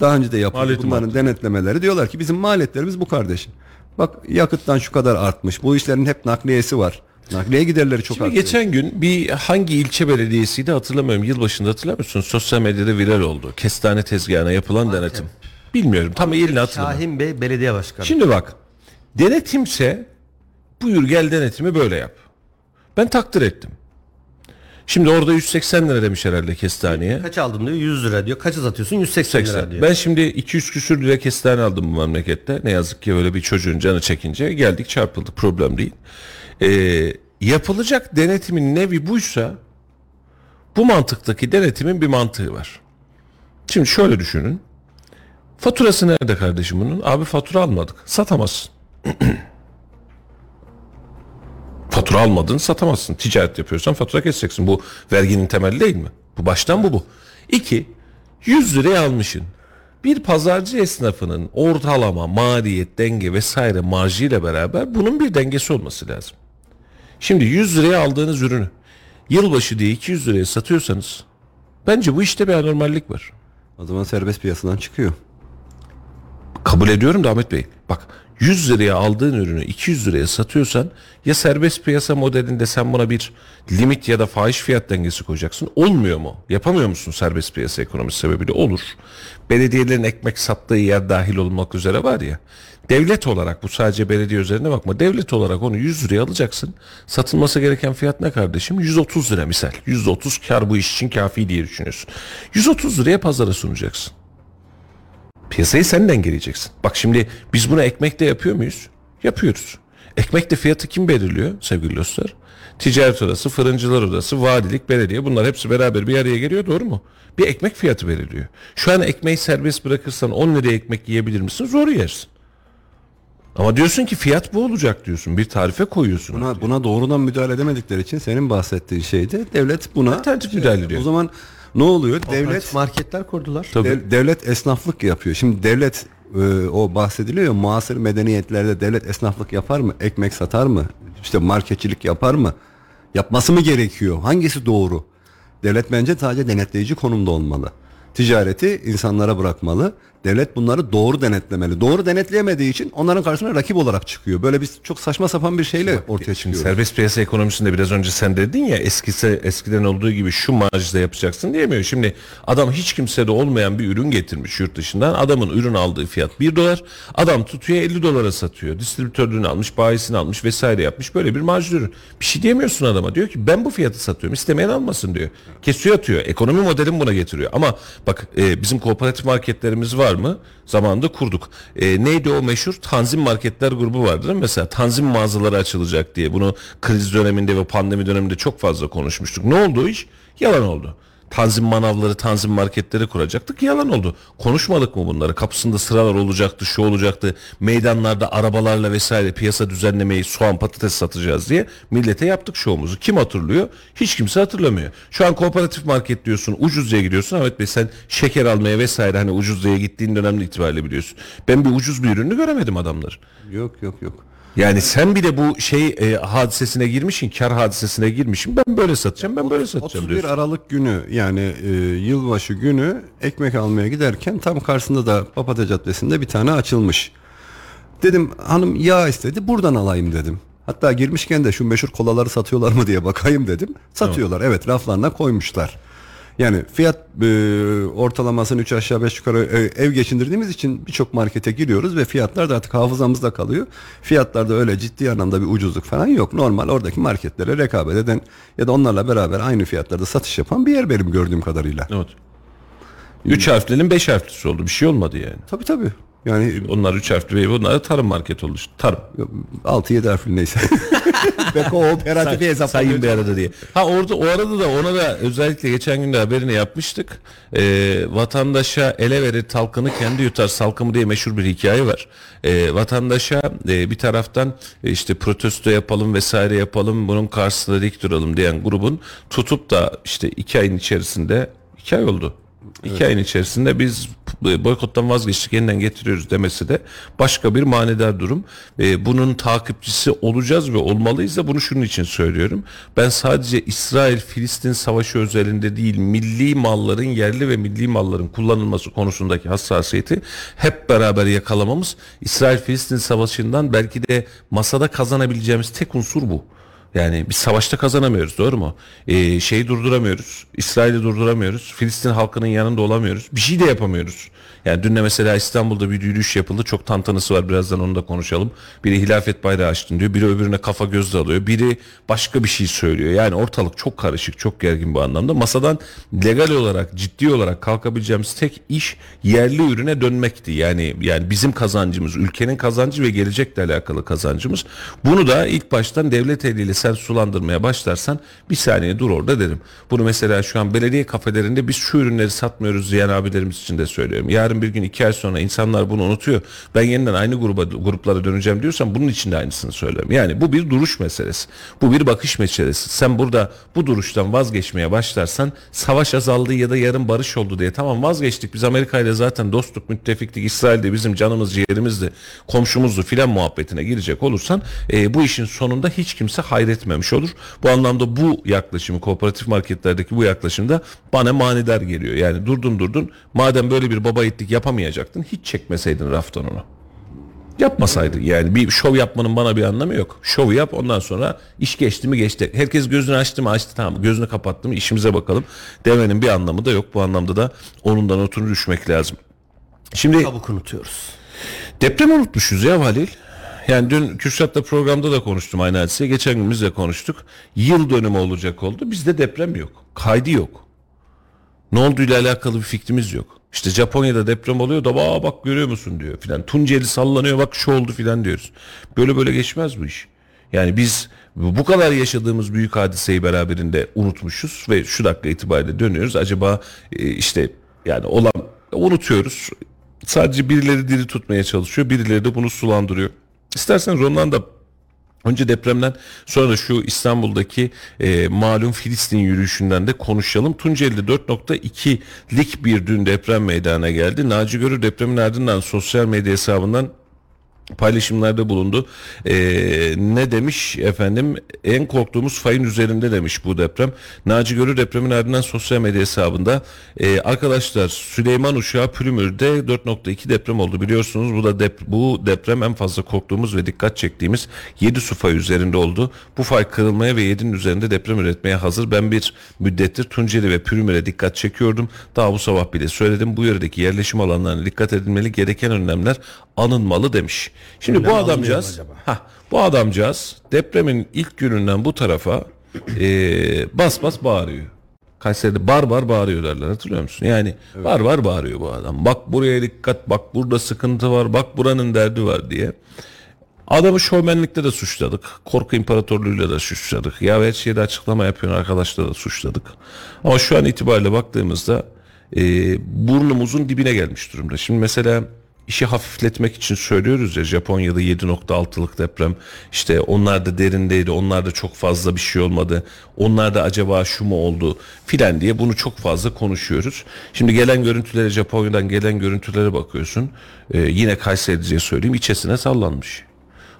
Daha önce de yapıldı Maliyetim bunların arttı. denetlemeleri diyorlar ki bizim maliyetlerimiz bu kardeşim. Bak yakıttan şu kadar artmış. Bu işlerin hep nakliyesi var. Nakliye giderleri çok Şimdi artıyor. geçen gün bir hangi ilçe belediyesiydi hatırlamıyorum. Yılbaşında hatırlamıyor musunuz? Sosyal medyada viral oldu. Kestane tezgahına yapılan denetim. Bilmiyorum tam yerini hatırlamıyorum. Şahin Bey belediye başkanı. Şimdi bak denetimse buyur gel denetimi böyle yap. Ben takdir ettim. Şimdi orada 180 lira demiş herhalde kestaneye. Kaç aldın diyor 100 lira diyor. Kaça satıyorsun 180 lira 80. diyor. Ben şimdi 200 küsür lira kestane aldım bu memlekette. Ne yazık ki öyle bir çocuğun canı çekince geldik çarpıldık problem değil. Ee, yapılacak denetimin nevi buysa bu mantıktaki denetimin bir mantığı var. Şimdi şöyle düşünün. Faturası nerede kardeşim bunun? Abi fatura almadık. Satamazsın. fatura almadın satamazsın. Ticaret yapıyorsan fatura keseceksin. Bu verginin temeli değil mi? Bu baştan bu bu. İki, 100 liraya almışsın. Bir pazarcı esnafının ortalama maliyet, denge vesaire marjıyla beraber bunun bir dengesi olması lazım. Şimdi 100 liraya aldığınız ürünü yılbaşı diye 200 liraya satıyorsanız bence bu işte bir anormallik var. O zaman serbest piyasadan çıkıyor. Kabul ediyorum da Ahmet Bey. Bak 100 liraya aldığın ürünü 200 liraya satıyorsan ya serbest piyasa modelinde sen buna bir limit ya da fahiş fiyat dengesi koyacaksın. Olmuyor mu? Yapamıyor musun serbest piyasa ekonomisi sebebiyle? Olur. Belediyelerin ekmek sattığı yer dahil olmak üzere var ya. Devlet olarak bu sadece belediye üzerine bakma. Devlet olarak onu 100 liraya alacaksın. Satılması gereken fiyat ne kardeşim? 130 lira misal. 130 kar bu iş için kafi diye düşünüyorsun. 130 liraya pazara sunacaksın. Piyasayı sen dengeleyeceksin. Bak şimdi biz bunu ekmekte yapıyor muyuz? Yapıyoruz. Ekmekte fiyatı kim belirliyor sevgili dostlar? Ticaret odası, fırıncılar odası, valilik, belediye bunlar hepsi beraber bir araya geliyor doğru mu? Bir ekmek fiyatı belirliyor. Şu an ekmeği serbest bırakırsan 10 liraya ekmek yiyebilir misin? Zor yersin. Ama diyorsun ki fiyat bu olacak diyorsun. Bir tarife koyuyorsun. Buna, buna doğrudan müdahale edemedikleri için senin bahsettiğin şeyde devlet buna Alternatif müdahale ediyor. O zaman ne oluyor? Devlet marketler kurdular. Tabii. Dev- devlet esnaflık yapıyor. Şimdi devlet e, o bahsediliyor ya muasır medeniyetlerde devlet esnaflık yapar mı? Ekmek satar mı? İşte marketçilik yapar mı? Yapması mı gerekiyor? Hangisi doğru? Devlet bence sadece denetleyici konumda olmalı. Ticareti insanlara bırakmalı. Devlet bunları doğru denetlemeli. Doğru denetleyemediği için onların karşısına rakip olarak çıkıyor. Böyle bir çok saçma sapan bir şeyle ortaya Şimdi çıkıyor. serbest piyasa ekonomisinde biraz önce sen dedin ya eskisi eskiden olduğu gibi şu marjda yapacaksın diyemiyor. Şimdi adam hiç kimsede olmayan bir ürün getirmiş yurt dışından. Adamın ürün aldığı fiyat 1 dolar. Adam tutuyor 50 dolara satıyor. Distribütörlüğünü almış, bayisini almış vesaire yapmış. Böyle bir marjlı ürün. Bir şey diyemiyorsun adama. Diyor ki ben bu fiyatı satıyorum. İstemeyen almasın diyor. Kesiyor atıyor. Ekonomi modelin buna getiriyor. Ama bak e, bizim kooperatif marketlerimiz var mı? Zamanında kurduk. E, neydi o meşhur? Tanzim marketler grubu vardı değil mi? Mesela tanzim mağazaları açılacak diye. Bunu kriz döneminde ve pandemi döneminde çok fazla konuşmuştuk. Ne oldu iş? Yalan oldu. Tanzim manavları, tanzim marketleri kuracaktık. Yalan oldu. Konuşmadık mı bunları? Kapısında sıralar olacaktı, şu olacaktı. Meydanlarda arabalarla vesaire piyasa düzenlemeyi, soğan, patates satacağız diye millete yaptık şovumuzu. Kim hatırlıyor? Hiç kimse hatırlamıyor. Şu an kooperatif market diyorsun, ucuzluya gidiyorsun. Ahmet Bey sen şeker almaya vesaire hani ucuzluya gittiğin dönemde itibariyle biliyorsun. Ben bir ucuz bir ürünü göremedim adamlar. Yok yok yok. Yani sen bir de bu şey e, hadisesine girmişsin, kar hadisesine girmişsin. Ben böyle satacağım, ben böyle satacağım 31 diyorsun. Aralık günü yani e, yılbaşı günü ekmek almaya giderken tam karşısında da Papatya Caddesi'nde bir tane açılmış. Dedim hanım yağ istedi buradan alayım dedim. Hatta girmişken de şu meşhur kolaları satıyorlar mı diye bakayım dedim. Satıyorlar evet raflarına koymuşlar. Yani fiyat e, ortalamasını 3 aşağı 5 yukarı e, ev geçindirdiğimiz için birçok markete giriyoruz ve fiyatlar da artık hafızamızda kalıyor. Fiyatlarda öyle ciddi anlamda bir ucuzluk falan yok. Normal oradaki marketlere rekabet eden ya da onlarla beraber aynı fiyatlarda satış yapan bir yer benim gördüğüm kadarıyla. Evet. Üç harflinin beş harflisi oldu. Bir şey olmadı yani. Tabii tabii. Yani Onlar üç harfli ve bunlar tarım market oldu. Tarım. 6-7 harfli neyse. ve kooperatifi hesaplanıyor. Sayın bir arada diye. Ha orada o arada da ona da özellikle geçen gün de haberini yapmıştık. Ee, vatandaşa ele verir talkını kendi yutar salkımı diye meşhur bir hikaye var. Ee, vatandaşa e, bir taraftan e, işte protesto yapalım vesaire yapalım bunun karşısında dik duralım diyen grubun tutup da işte iki ayın içerisinde iki ay oldu. İki ayın içerisinde biz boykottan vazgeçtik yeniden getiriyoruz demesi de başka bir manidar durum. Ee, bunun takipçisi olacağız ve olmalıyız da bunu şunun için söylüyorum. Ben sadece İsrail-Filistin savaşı özelinde değil milli malların yerli ve milli malların kullanılması konusundaki hassasiyeti hep beraber yakalamamız İsrail-Filistin savaşından belki de masada kazanabileceğimiz tek unsur bu. Yani bir savaşta kazanamıyoruz doğru mu? Ee, şeyi durduramıyoruz. İsrail'i durduramıyoruz. Filistin halkının yanında olamıyoruz. Bir şey de yapamıyoruz. Yani dün de mesela İstanbul'da bir yürüyüş yapıldı. Çok tantanısı var. Birazdan onu da konuşalım. Biri hilafet bayrağı açtın diyor. Biri öbürüne kafa gözle alıyor. Biri başka bir şey söylüyor. Yani ortalık çok karışık, çok gergin bu anlamda. Masadan legal olarak, ciddi olarak kalkabileceğimiz tek iş yerli ürüne dönmekti. Yani yani bizim kazancımız, ülkenin kazancı ve gelecekle alakalı kazancımız. Bunu da ilk baştan devlet eliyle sen sulandırmaya başlarsan bir saniye dur orada derim. Bunu mesela şu an belediye kafelerinde biz şu ürünleri satmıyoruz diyen abilerimiz için de söylüyorum. Yarın bir gün iki ay sonra insanlar bunu unutuyor. Ben yeniden aynı gruba gruplara döneceğim diyorsam bunun için de aynısını söylüyorum. Yani bu bir duruş meselesi. Bu bir bakış meselesi. Sen burada bu duruştan vazgeçmeye başlarsan savaş azaldı ya da yarın barış oldu diye tamam vazgeçtik. Biz Amerika ile zaten dostluk, müttefiklik, İsrail de bizim canımız ciğerimizdi, komşumuzdu filan muhabbetine girecek olursan e, bu işin sonunda hiç kimse hayretmemiş olur. Bu anlamda bu yaklaşımı kooperatif marketlerdeki bu yaklaşımda bana manidar geliyor. Yani durdun durdun madem böyle bir baba itlik yapamayacaktın hiç çekmeseydin raftan onu. Yapmasaydın yani bir şov yapmanın bana bir anlamı yok. Şovu yap ondan sonra iş geçti mi geçti. Herkes gözünü açtı mı açtı tamam gözünü kapattı mı işimize bakalım. Demenin bir anlamı da yok. Bu anlamda da onun da notunu düşmek lazım. Şimdi Çabuk unutuyoruz. Deprem unutmuşuz ya Halil. Yani dün Kürşat'la programda da konuştum aynı hadise. Geçen gün biz de konuştuk. Yıl dönümü olacak oldu. Bizde deprem yok. Kaydı yok. Ne olduğuyla alakalı bir fikrimiz yok. İşte Japonya'da deprem oluyor da Aa, bak görüyor musun diyor filan. Tunceli sallanıyor bak şu oldu filan diyoruz. Böyle böyle geçmez bu iş. Yani biz bu kadar yaşadığımız büyük hadiseyi beraberinde unutmuşuz ve şu dakika itibariyle dönüyoruz. Acaba e, işte yani olan unutuyoruz. Sadece birileri diri tutmaya çalışıyor. Birileri de bunu sulandırıyor. İsterseniz ondan da Önce depremden sonra şu İstanbul'daki e, malum Filistin yürüyüşünden de konuşalım. Tunceli'de 4.2'lik bir dün deprem meydana geldi. Naci Görür depremin ardından sosyal medya hesabından paylaşımlarda bulundu. Ee, ne demiş efendim? En korktuğumuz fayın üzerinde demiş bu deprem. Naci Görür depremin ardından sosyal medya hesabında e, arkadaşlar Süleyman Uşağı Pülümür'de 4.2 deprem oldu biliyorsunuz. Bu da dep bu deprem en fazla korktuğumuz ve dikkat çektiğimiz 7 su fay üzerinde oldu. Bu fay kırılmaya ve 7'nin üzerinde deprem üretmeye hazır. Ben bir müddettir Tunceli ve Pülümür'e dikkat çekiyordum. Daha bu sabah bile söyledim. Bu yöredeki yerleşim alanlarına dikkat edilmeli. Gereken önlemler alınmalı demiş. Şimdi Önlem bu adamcağız, ha, bu adamcağız depremin ilk gününden bu tarafa e, bas bas bağırıyor. Kayseri'de bar bar bağırıyor derler hatırlıyor musun? Yani bar bar bağırıyor bu adam. Bak buraya dikkat, bak burada sıkıntı var, bak buranın derdi var diye. Adamı şovmenlikte de suçladık. Korku imparatorluğuyla da suçladık. Ya her şeyde açıklama yapıyor arkadaşlar da suçladık. Ama şu an itibariyle baktığımızda e, burnumuzun dibine gelmiş durumda. Şimdi mesela işi hafifletmek için söylüyoruz ya Japonya'da 7.6'lık deprem işte onlar da derindeydi onlar da çok fazla bir şey olmadı onlar da acaba şu mu oldu filan diye bunu çok fazla konuşuyoruz. Şimdi gelen görüntülere Japonya'dan gelen görüntülere bakıyorsun Ee, yine Kayseri diye söyleyeyim içesine sallanmış.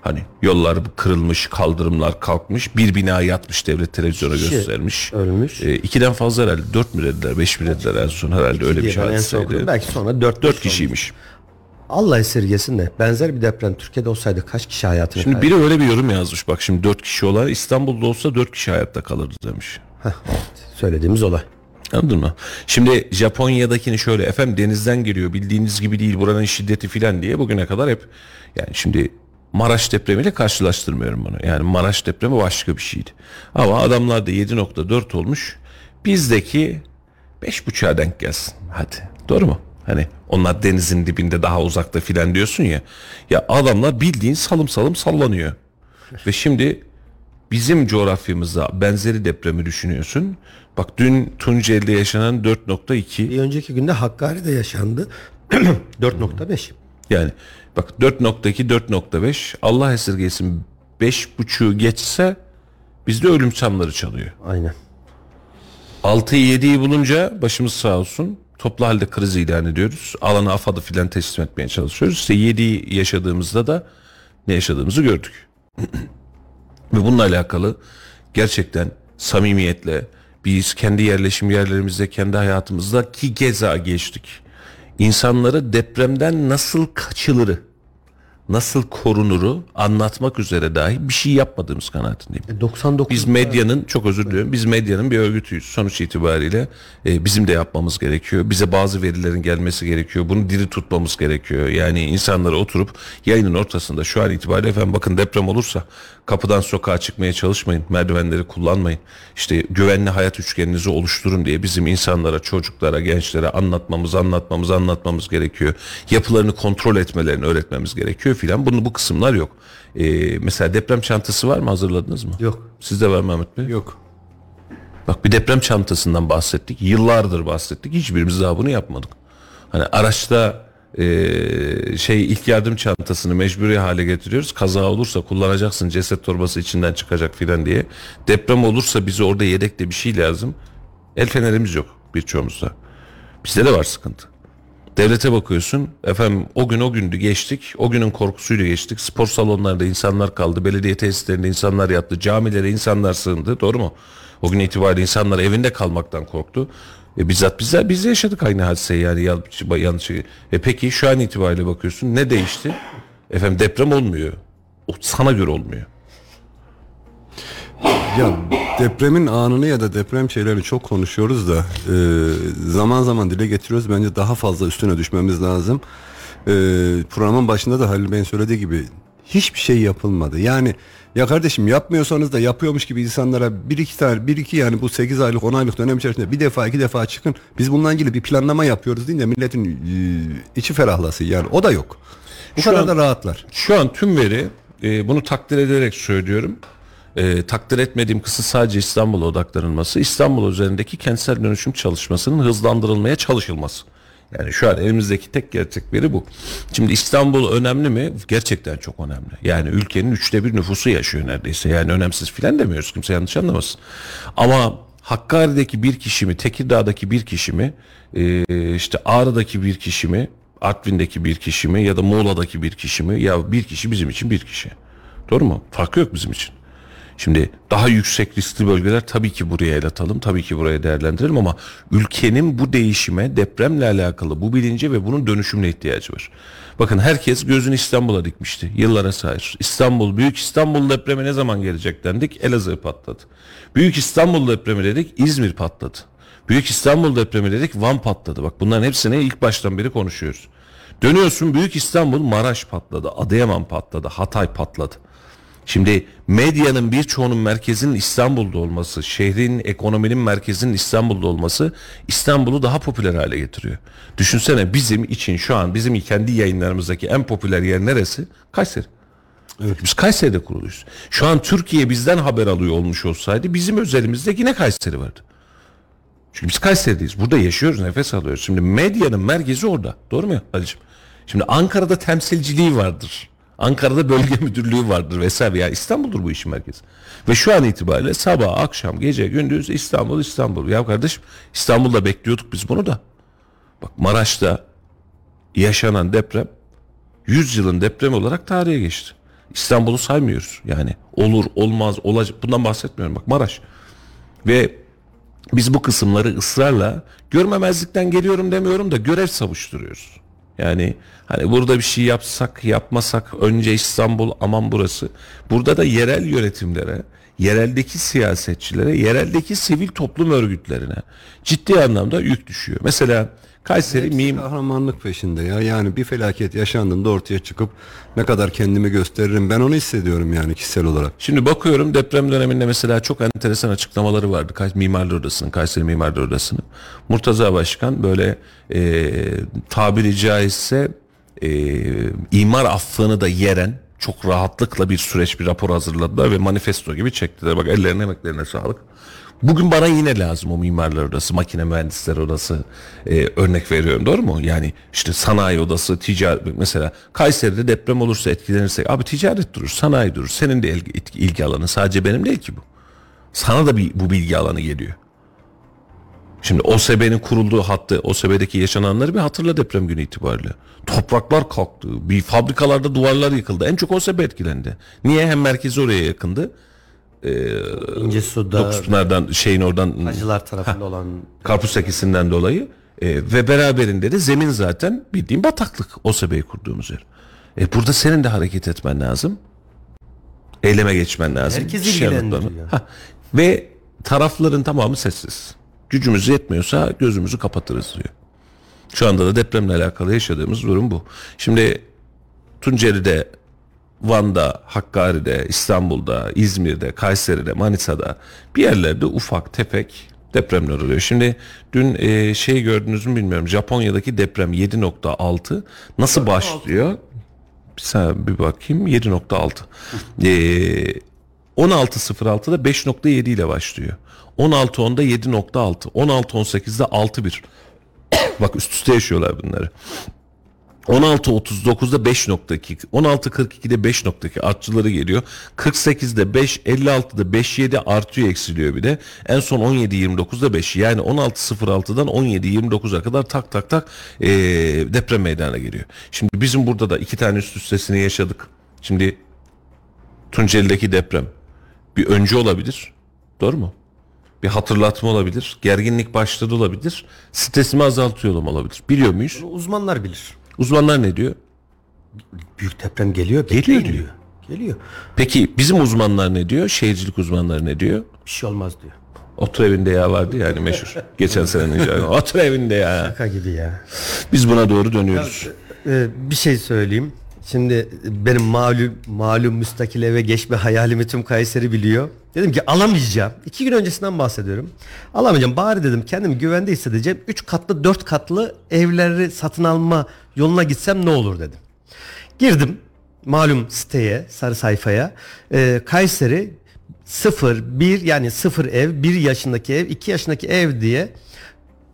Hani yollar kırılmış, kaldırımlar kalkmış, bir bina yatmış devlet televizyona Kişi göstermiş. ölmüş. Ee, ikiden fazla herhalde. Dört mü dediler, beş mi dediler en son herhalde öyle bir şey hadiseydi. Belki sonra 4 Dört kişiymiş. Allah esirgesin de benzer bir deprem Türkiye'de olsaydı kaç kişi hayatını Şimdi kaybeder? biri öyle bir yorum yazmış bak şimdi dört kişi olan İstanbul'da olsa dört kişi hayatta kalırdı demiş. Söylediğimiz olay. Anladın mı? Şimdi Japonya'dakini şöyle efendim denizden geliyor bildiğiniz gibi değil buranın şiddeti filan diye bugüne kadar hep yani şimdi Maraş depremiyle karşılaştırmıyorum bunu. Yani Maraş depremi başka bir şeydi. Ama adamlar da 7.4 olmuş. Bizdeki 5.5'a denk gelsin. Hadi. Doğru mu? Hani onlar denizin dibinde daha uzakta filan diyorsun ya. Ya adamlar bildiğin salım salım sallanıyor. Ve şimdi bizim coğrafyamızda benzeri depremi düşünüyorsun. Bak dün Tunceli'de yaşanan 4.2 Bir önceki günde Hakkari'de yaşandı. 4.5. yani bak 4.2 4.5 Allah esirgesin 5.5'u geçse bizde ölüm çanları çalıyor. Aynen. 6'yı 7'yi bulunca başımız sağ olsun. Toplu halde kriz ilan ediyoruz. Alanı AFAD'ı filan teslim etmeye çalışıyoruz. İşte 7'yi yaşadığımızda da ne yaşadığımızı gördük. Ve bununla alakalı gerçekten samimiyetle biz kendi yerleşim yerlerimizde, kendi hayatımızda ki keza geçtik. İnsanları depremden nasıl kaçılırı, nasıl korunuru anlatmak üzere dahi bir şey yapmadığımız kanaatindeyim. 99 Biz medyanın çok özür diliyorum. Biz medyanın bir örgütüyüz. Sonuç itibariyle e, bizim de yapmamız gerekiyor. Bize bazı verilerin gelmesi gerekiyor. Bunu diri tutmamız gerekiyor. Yani insanlara oturup yayının ortasında şu an itibariyle efendim bakın deprem olursa kapıdan sokağa çıkmaya çalışmayın. Merdivenleri kullanmayın. İşte güvenli hayat üçgeninizi oluşturun diye bizim insanlara, çocuklara, gençlere anlatmamız, anlatmamız, anlatmamız gerekiyor. Yapılarını kontrol etmelerini öğretmemiz gerekiyor filan. Bunun bu kısımlar yok. E, mesela deprem çantası var mı? Hazırladınız mı? Yok. Sizde var Mehmet Bey? Yok. Bak bir deprem çantasından bahsettik. Yıllardır bahsettik. Hiçbirimiz daha bunu yapmadık. Hani araçta eee, şey ilk yardım çantasını mecburi hale getiriyoruz. Kaza olursa kullanacaksın ceset torbası içinden çıkacak filan diye. Deprem olursa bize orada yedekte bir şey lazım. El fenerimiz yok birçoğumuzda. Bizde de var sıkıntı. Devlete bakıyorsun efendim o gün o gündü geçtik o günün korkusuyla geçtik spor salonlarında insanlar kaldı belediye tesislerinde insanlar yattı camilere insanlar sığındı doğru mu? O gün itibariyle insanlar evinde kalmaktan korktu. E, bizzat bizler biz de yaşadık aynı hadiseyi yani yanlış, yanlış. E, peki şu an itibariyle bakıyorsun ne değişti? Efendim deprem olmuyor. O sana göre olmuyor. Ya depremin anını ya da deprem şeylerini çok konuşuyoruz da e, zaman zaman dile getiriyoruz. Bence daha fazla üstüne düşmemiz lazım. E, programın başında da Halil Bey'in söylediği gibi hiçbir şey yapılmadı. Yani ya kardeşim yapmıyorsanız da yapıyormuş gibi insanlara bir iki tane bir iki yani bu 8 aylık 10 aylık dönem içerisinde bir defa iki defa çıkın. Biz bununla ilgili bir planlama yapıyoruz deyince milletin e, içi ferahlasın yani o da yok. Bu Şu kadar an- da rahatlar. Şu an tüm veri e, bunu takdir ederek söylüyorum. E, takdir etmediğim kısım sadece İstanbul'a odaklanılması. İstanbul üzerindeki kentsel dönüşüm çalışmasının hızlandırılmaya çalışılması. Yani şu an elimizdeki tek gerçek veri bu. Şimdi İstanbul önemli mi? Gerçekten çok önemli. Yani ülkenin üçte bir nüfusu yaşıyor neredeyse. Yani önemsiz filan demiyoruz. Kimse yanlış anlamasın. Ama Hakkari'deki bir kişi mi, Tekirdağ'daki bir kişi mi, e, işte Ağrı'daki bir kişi mi, Artvin'deki bir kişi mi ya da Muğla'daki bir kişi mi? Ya bir kişi bizim için bir kişi. Doğru mu? Farkı yok bizim için. Şimdi daha yüksek riskli bölgeler tabii ki buraya el atalım, tabii ki buraya değerlendirelim ama ülkenin bu değişime, depremle alakalı bu bilince ve bunun dönüşümüne ihtiyacı var. Bakın herkes gözünü İstanbul'a dikmişti yıllara sahir. İstanbul, Büyük İstanbul depremi ne zaman gelecek dendik? Elazığ patladı. Büyük İstanbul depremi dedik, İzmir patladı. Büyük İstanbul depremi dedik, Van patladı. Bak bunların hepsini ilk baştan beri konuşuyoruz. Dönüyorsun Büyük İstanbul, Maraş patladı, Adıyaman patladı, Hatay patladı. Şimdi medyanın birçoğunun merkezinin İstanbul'da olması, şehrin ekonominin merkezinin İstanbul'da olması İstanbul'u daha popüler hale getiriyor. Düşünsene bizim için şu an bizim kendi yayınlarımızdaki en popüler yer neresi? Kayseri. Biz Kayseri'de kuruluyuz. Şu an Türkiye bizden haber alıyor olmuş olsaydı bizim özelimizde yine Kayseri vardı. Çünkü biz Kayseri'deyiz. Burada yaşıyoruz, nefes alıyoruz. Şimdi medyanın merkezi orada. Doğru mu Ali'ciğim? Şimdi Ankara'da temsilciliği vardır. Ankara'da bölge müdürlüğü vardır vesaire. Yani İstanbul'dur bu işin merkezi. Ve şu an itibariyle sabah, akşam, gece, gündüz İstanbul, İstanbul. Ya kardeşim İstanbul'da bekliyorduk biz bunu da. Bak Maraş'ta yaşanan deprem 100 yılın depremi olarak tarihe geçti. İstanbul'u saymıyoruz. Yani olur, olmaz, olacak. Bundan bahsetmiyorum. Bak Maraş. Ve biz bu kısımları ısrarla görmemezlikten geliyorum demiyorum da görev savuşturuyoruz. Yani hani burada bir şey yapsak yapmasak önce İstanbul aman burası. Burada da yerel yönetimlere, yereldeki siyasetçilere, yereldeki sivil toplum örgütlerine ciddi anlamda yük düşüyor. Mesela Kayseri Hepsi mim kahramanlık peşinde ya. Yani bir felaket yaşandığında ortaya çıkıp ne kadar kendimi gösteririm ben onu hissediyorum yani kişisel olarak. Şimdi bakıyorum deprem döneminde mesela çok enteresan açıklamaları vardı. Kays Mimarlar Odası'nın, Kayseri Mimarlar Odası'nın. Murtaza Başkan böyle e, tabiri caizse e, imar affını da yeren çok rahatlıkla bir süreç bir rapor hazırladılar ve manifesto gibi çektiler. Bak ellerine emeklerine sağlık. Bugün bana yine lazım o mimarlar odası, makine mühendisleri odası e, örnek veriyorum doğru mu? Yani işte sanayi odası, ticaret mesela Kayseri'de deprem olursa etkilenirsek abi ticaret durur, sanayi durur. Senin de ilgi, ilgi alanı sadece benim değil ki bu. Sana da bir, bu bilgi alanı geliyor. Şimdi OSB'nin kurulduğu hattı, OSB'deki yaşananları bir hatırla deprem günü itibariyle. Topraklar kalktı, bir fabrikalarda duvarlar yıkıldı. En çok OSB etkilendi. Niye? Hem merkezi oraya yakındı. İncesu'da Dokuzpınar'dan şeyin oradan Hacılar tarafında olan Karpuz sekisinden dolayı e, ve beraberinde de zemin zaten bildiğin bataklık OSB'yi kurduğumuz yer. E, burada senin de hareket etmen lazım. Eyleme geçmen lazım. Herkes Şey ilgilendiriyor. Ha, Ve tarafların tamamı sessiz. Gücümüz yetmiyorsa gözümüzü kapatırız diyor. Şu anda da depremle alakalı yaşadığımız durum bu. Şimdi Tunceli'de, Van'da, Hakkari'de, İstanbul'da, İzmir'de, Kayseri'de, Manisa'da bir yerlerde ufak tefek depremler oluyor. Şimdi dün e, şey gördünüz mü bilmiyorum. Japonya'daki deprem 7.6 nasıl başlıyor? Bir saniye bir bakayım 7.6. Ee, 16.06'da 5.7 ile başlıyor. 16.10'da 7.6. 16.18'de 6.1. Bak üst üste yaşıyorlar bunları. 16.39'da 5.2, 16.42'de 5.2 artçıları geliyor. 48'de 5, 56'da 5.7 artıyor eksiliyor bir de. En son 17.29'da 5 yani 16.06'dan 17.29'a kadar tak tak tak ee, deprem meydana geliyor. Şimdi bizim burada da iki tane üst üstesini yaşadık. Şimdi Tunceli'deki deprem bir önce olabilir. Doğru mu? Bir hatırlatma olabilir. Gerginlik başladı olabilir. Stresimi azaltıyor olabilir. Biliyor muyuz? uzmanlar bilir. Uzmanlar ne diyor? Büyük deprem geliyor. Geliyor diyor. Geliyor. Peki bizim uzmanlar ne diyor? Şehircilik uzmanları ne diyor? Bir şey olmaz diyor. Otur evinde ya vardı yani meşhur. Geçen senenin şarkı. Otur evinde ya. Şaka gibi ya. Biz buna doğru dönüyoruz. Ee, bir şey söyleyeyim. Şimdi benim malum malum müstakil eve geçme hayalimi tüm Kayseri biliyor. Dedim ki alamayacağım. İki gün öncesinden bahsediyorum. Alamayacağım. Bari dedim kendimi güvende hissedeceğim. Üç katlı dört katlı evleri satın alma yoluna gitsem ne olur dedim. Girdim malum siteye sarı sayfaya. Ee, Kayseri 0 1 yani 0 ev 1 yaşındaki ev 2 yaşındaki ev diye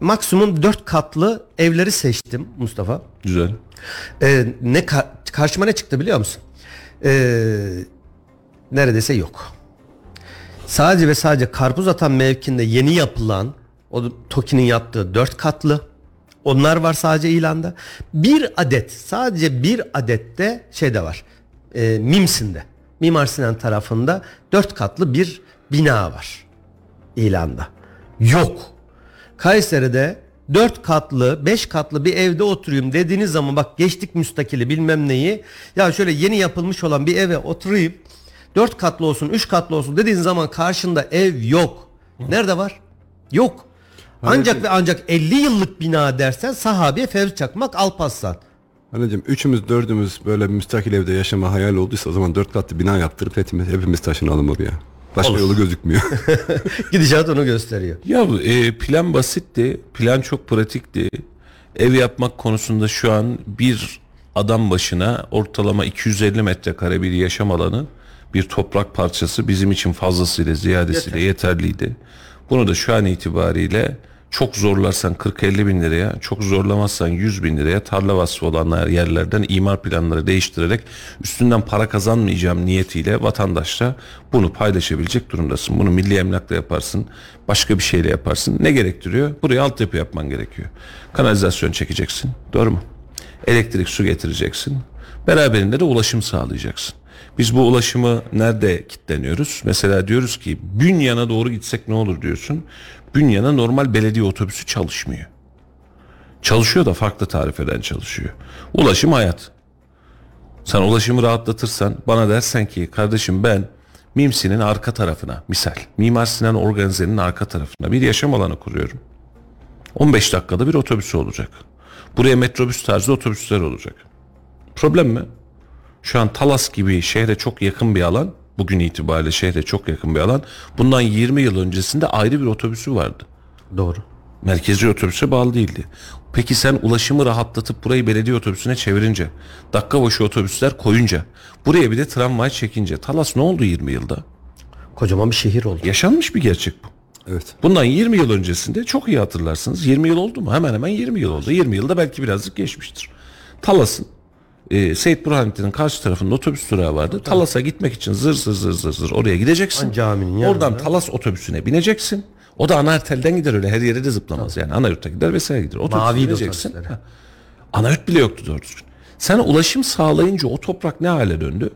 maksimum 4 katlı evleri seçtim Mustafa. Güzel. Ee, ne ka- karşıma ne çıktı biliyor musun? Ee, neredeyse yok. Sadece ve sadece karpuz atan mevkinde yeni yapılan o TOKİ'nin yaptığı dört katlı onlar var sadece ilanda. Bir adet sadece bir adette şey de var. E, Mimsin'de. Mimar Sinan tarafında dört katlı bir bina var ilanda. Yok. Kayseri'de 4 katlı 5 katlı bir evde oturayım dediğiniz zaman bak geçtik müstakili bilmem neyi ya şöyle yeni yapılmış olan bir eve oturayım 4 katlı olsun 3 katlı olsun dediğin zaman karşında ev yok. Nerede var? Yok. Ancak ve ancak 50 yıllık bina dersen sahabiye Fevzi Çakmak Alparslan. Anneciğim üçümüz dördümüz böyle müstakil evde yaşama hayal olduysa o zaman dört katlı bina yaptırıp hepimiz, hepimiz taşınalım oraya. Başka Olur. yolu gözükmüyor. Gidişat onu gösteriyor. Ya e, plan basitti. Plan çok pratikti. Ev yapmak konusunda şu an bir adam başına ortalama 250 metrekare bir yaşam alanı bir toprak parçası bizim için fazlasıyla ziyadesiyle yeterliydi. Bunu da şu an itibariyle çok zorlarsan 40-50 bin liraya, çok zorlamazsan 100 bin liraya tarla vasfı olanlar yerlerden imar planları değiştirerek üstünden para kazanmayacağım niyetiyle vatandaşla bunu paylaşabilecek durumdasın. Bunu milli emlakla yaparsın, başka bir şeyle yaparsın. Ne gerektiriyor? Buraya altyapı yapman gerekiyor. Kanalizasyon çekeceksin, doğru mu? Elektrik, su getireceksin. Beraberinde de ulaşım sağlayacaksın. Biz bu ulaşımı nerede kitleniyoruz? Mesela diyoruz ki Bünyan'a doğru gitsek ne olur diyorsun. Bünyan'a normal belediye otobüsü çalışmıyor. Çalışıyor da farklı tarif eden çalışıyor. Ulaşım hayat. Sen ulaşımı rahatlatırsan bana dersen ki kardeşim ben Mimsi'nin arka tarafına misal Mimar Sinan Organize'nin arka tarafına bir yaşam alanı kuruyorum. 15 dakikada bir otobüsü olacak. Buraya metrobüs tarzı otobüsler olacak. Problem mi? Şu an Talas gibi şehre çok yakın bir alan. Bugün itibariyle şehre çok yakın bir alan. Bundan 20 yıl öncesinde ayrı bir otobüsü vardı. Doğru. Merkezi otobüse bağlı değildi. Peki sen ulaşımı rahatlatıp burayı belediye otobüsüne çevirince, dakika başı otobüsler koyunca, buraya bir de tramvay çekince Talas ne oldu 20 yılda? Kocaman bir şehir oldu. Yaşanmış bir gerçek bu. Evet. Bundan 20 yıl öncesinde çok iyi hatırlarsınız. 20 yıl oldu mu? Hemen hemen 20 yıl oldu. 20 yılda belki birazcık geçmiştir. Talas'ın e, Seyit Burhanettin'in karşı tarafında otobüs durağı vardı. Talas'a gitmek için zır zır zır zır zır oraya gideceksin. An caminin yanında. Oradan Talas otobüsüne bineceksin. O da Anahtel'den gider öyle her yere de zıplamaz yani. Anayurt'a gider vesaire gider. Otobüse Maviydi bineceksin. Ha. Anayurt bile yoktu doğru düzgün. Sen ulaşım sağlayınca o toprak ne hale döndü?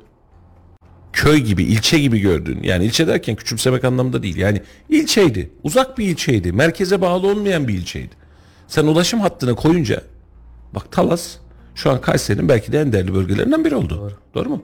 köy gibi, ilçe gibi gördüğün. Yani ilçe derken küçümsemek anlamında değil. Yani ilçeydi. Uzak bir ilçeydi. Merkeze bağlı olmayan bir ilçeydi. Sen ulaşım hattına koyunca bak Talas şu an Kayseri'nin belki de en değerli bölgelerinden biri oldu. Doğru, mu?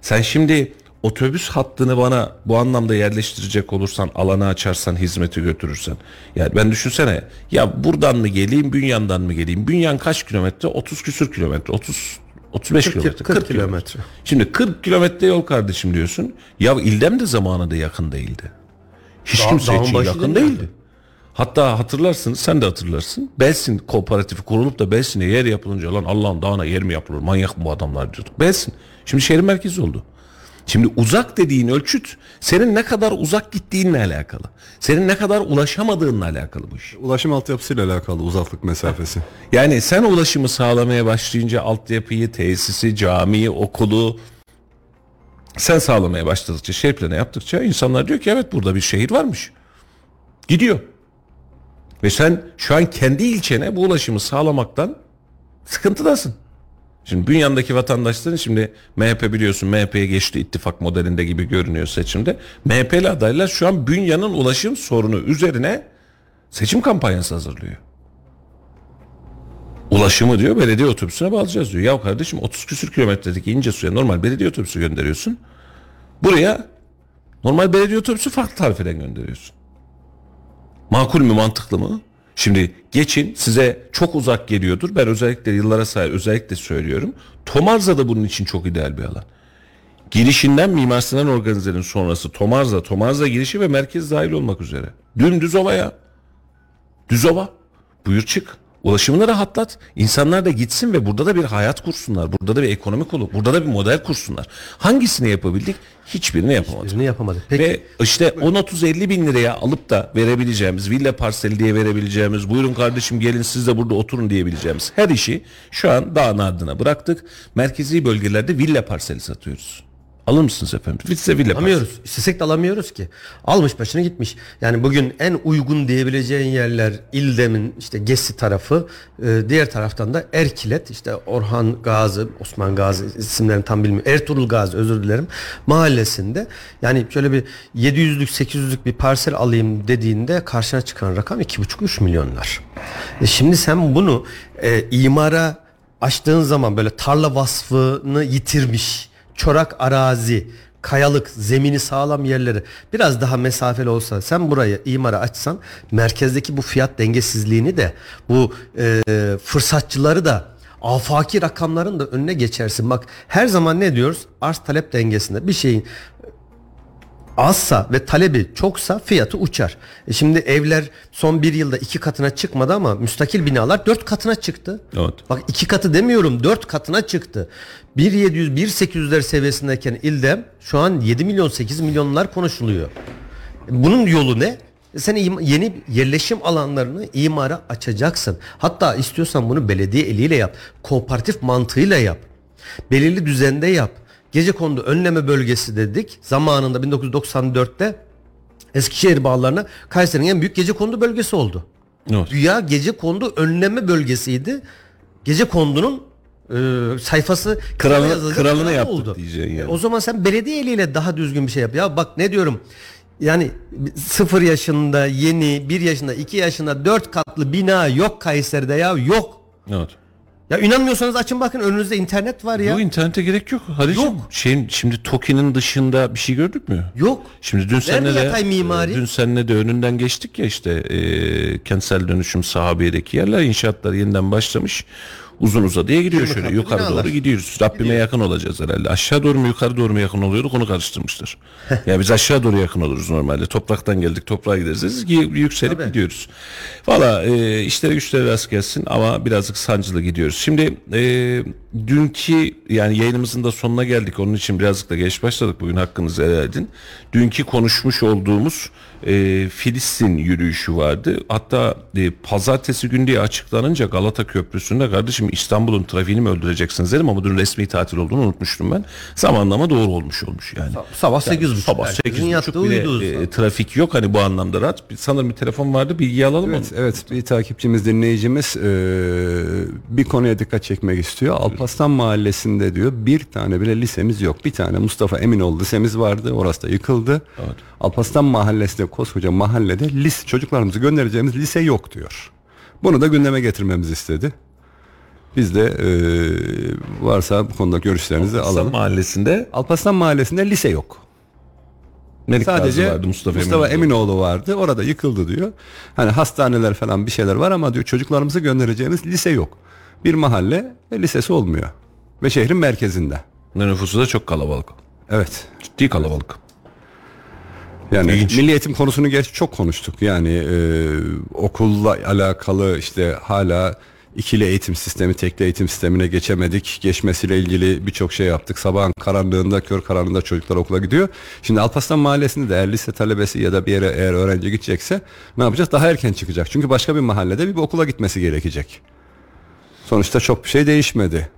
Sen şimdi otobüs hattını bana bu anlamda yerleştirecek olursan, alanı açarsan, hizmeti götürürsen. Yani ben düşünsene ya buradan mı geleyim, Bünyan'dan mı geleyim? Bünyan kaç kilometre? 30 küsür kilometre. 30 35 40 kilometre. 40 kilometre. Şimdi 40 kilometre yol kardeşim diyorsun. Ya İldem de zamanında yakın değildi. Hiç Dağ- kimse için yakın değil mi? değildi. Hatta hatırlarsınız sen de hatırlarsın. Belsin kooperatifi kurulup da Belsin'e yer yapılınca lan Allah'ın dağına yer mi yapılır manyak mı bu adamlar diyorduk. Belsin şimdi şehrin merkezi oldu. Şimdi uzak dediğin ölçüt senin ne kadar uzak gittiğinle alakalı. Senin ne kadar ulaşamadığınla alakalı bu iş. Ulaşım altyapısıyla alakalı uzaklık mesafesi. Yani sen ulaşımı sağlamaya başlayınca altyapıyı, tesisi, camiyi, okulu sen sağlamaya başladıkça, şehir planı yaptıkça insanlar diyor ki evet burada bir şehir varmış. Gidiyor. Ve sen şu an kendi ilçene bu ulaşımı sağlamaktan sıkıntıdasın. Şimdi Bünyan'daki vatandaşların şimdi MHP biliyorsun MHP'ye geçti ittifak modelinde gibi görünüyor seçimde. MHP'li adaylar şu an Bünyan'ın ulaşım sorunu üzerine seçim kampanyası hazırlıyor. Ulaşımı diyor belediye otobüsüne bağlayacağız diyor. Ya kardeşim 30 küsür kilometredeki ince suya normal belediye otobüsü gönderiyorsun. Buraya normal belediye otobüsü farklı tarifeden gönderiyorsun. Makul mü mantıklı mı? Şimdi geçin size çok uzak geliyordur. Ben özellikle yıllara sahip özellikle söylüyorum. Tomarza da bunun için çok ideal bir alan. Girişinden Mimar Sinan Organize'nin sonrası Tomarza, Tomarza girişi ve merkez dahil olmak üzere. Dümdüz ova ya. Düz ova. Buyur çık. Ulaşımını rahatlat. İnsanlar da gitsin ve burada da bir hayat kursunlar. Burada da bir ekonomi kolu. Burada da bir model kursunlar. Hangisini yapabildik? Hiçbirini yapamadık. Birini yapamadık. Peki Ve işte 10-30-50 bin liraya alıp da verebileceğimiz, villa parseli diye verebileceğimiz, buyurun kardeşim gelin siz de burada oturun diyebileceğimiz her işi şu an dağın ardına bıraktık. Merkezi bölgelerde villa parseli satıyoruz. Alır mısınız efendim? Villa parseli. alamıyoruz. İstesek de alamıyoruz ki. Almış başına gitmiş. Yani bugün en uygun diyebileceğin yerler İldem'in işte Gesi tarafı. e, diğer taraftan da Erkilet işte Orhan Gazi, Osman Gazi isimlerini tam bilmiyorum. Ertuğrul Gazi özür dilerim. Mahallesinde yani şöyle bir 700'lük 800'lük bir parsel alayım dediğinde karşına çıkan rakam 2,5-3 milyonlar. E şimdi sen bunu e, imara açtığın zaman böyle tarla vasfını yitirmiş çorak arazi, kayalık, zemini sağlam yerleri biraz daha mesafeli olsa sen burayı imara açsan merkezdeki bu fiyat dengesizliğini de bu e, fırsatçıları da afaki rakamların da önüne geçersin. Bak her zaman ne diyoruz? Arz talep dengesinde bir şeyin azsa ve talebi çoksa fiyatı uçar. E şimdi evler son bir yılda iki katına çıkmadı ama müstakil binalar dört katına çıktı. Evet. Bak iki katı demiyorum dört katına çıktı. 1.700 1.800'ler seviyesindeyken ilde şu an 7 milyon 8 milyonlar konuşuluyor. Bunun yolu ne? Sen im- yeni yerleşim alanlarını imara açacaksın. Hatta istiyorsan bunu belediye eliyle yap. Kooperatif mantığıyla yap. Belirli düzende yap. Gece kondu önleme bölgesi dedik. Zamanında 1994'te Eskişehir bağlarına Kayseri'nin en büyük gece kondu bölgesi oldu. Evet. Güya gece kondu önleme bölgesiydi. Gece kondunun e, sayfası Kralını- yazılacak kralını kral yaptık diyeceksin yani. E, O zaman sen belediye eliyle daha düzgün bir şey yap. Ya bak ne diyorum. Yani sıfır yaşında yeni, bir yaşında, iki yaşında dört katlı bina yok Kayseri'de ya yok. Evet. Ya inanmıyorsanız açın bakın önünüzde internet var ya. Yok internete gerek yok. Halicim, Yok. Şeyin, şimdi TOKİ'nin dışında bir şey gördük mü? Yok. Şimdi dün seninle de mimari? dün seninle de önünden geçtik ya işte e, kentsel dönüşüm sahabiyedeki yerler inşaatlar yeniden başlamış. Uzun uzadıya gidiyor Yirmi şöyle yukarı binalar. doğru gidiyoruz. Rabbime yakın olacağız herhalde. Aşağı doğru mu yukarı doğru mu yakın oluyorduk onu karıştırmışlar. yani biz aşağı doğru yakın oluruz normalde. Topraktan geldik toprağa gideriz. Yükselip Tabii. gidiyoruz. Valla e, işlere güçlere rast gelsin ama birazcık sancılı gidiyoruz. Şimdi e, dünkü yani yayınımızın da sonuna geldik. Onun için birazcık da geç başladık. Bugün hakkınızı helal edin. Dünkü konuşmuş olduğumuz e, Filistin yürüyüşü vardı. Hatta e, pazartesi günü diye açıklanınca Galata Köprüsü'nde kardeşim İstanbul'un trafiğini mi öldüreceksiniz dedim ama dün resmi tatil olduğunu unutmuştum ben. Zamanlama doğru olmuş olmuş yani. Sabah 8.30. Sabah Herkesin 8.30 yattığı bile uyuduğu e, trafik yok hani bu anlamda rahat. Sanırım bir telefon vardı bilgi alalım Evet, onu. evet bir takipçimiz dinleyicimiz e, bir konuya dikkat çekmek istiyor. Alpaslan Mahallesi'nde diyor bir tane bile lisemiz yok. Bir tane Mustafa Eminoğlu lisemiz vardı. Orası da yıkıldı. Alpaslan Mahallesi'nde koskoca mahallede lise, çocuklarımızı göndereceğimiz lise yok diyor. Bunu da gündeme getirmemizi istedi. Biz de e, varsa bu konuda görüşlerinizi Alalım. alalım. mahallesinde Alpaslan Mahallesi'nde lise yok. Melik Sadece vardı Mustafa, Mustafa, Eminoğlu. Eminoğlu vardı. Orada yıkıldı diyor. Hani hastaneler falan bir şeyler var ama diyor çocuklarımızı göndereceğimiz lise yok. Bir mahalle ve lisesi olmuyor. Ve şehrin merkezinde. Nüfusu da çok kalabalık. Evet. Ciddi kalabalık. Yani İlginç. milli eğitim konusunu gerçi çok konuştuk. Yani e, okulla alakalı işte hala ikili eğitim sistemi, tekli eğitim sistemine geçemedik. Geçmesiyle ilgili birçok şey yaptık. Sabahın karanlığında, kör karanlığında çocuklar okula gidiyor. Şimdi Alparslan Mahallesi'nde de eğer lise talebesi ya da bir yere eğer öğrenci gidecekse ne yapacağız? Daha erken çıkacak. Çünkü başka bir mahallede bir okula gitmesi gerekecek. Sonuçta çok bir şey değişmedi.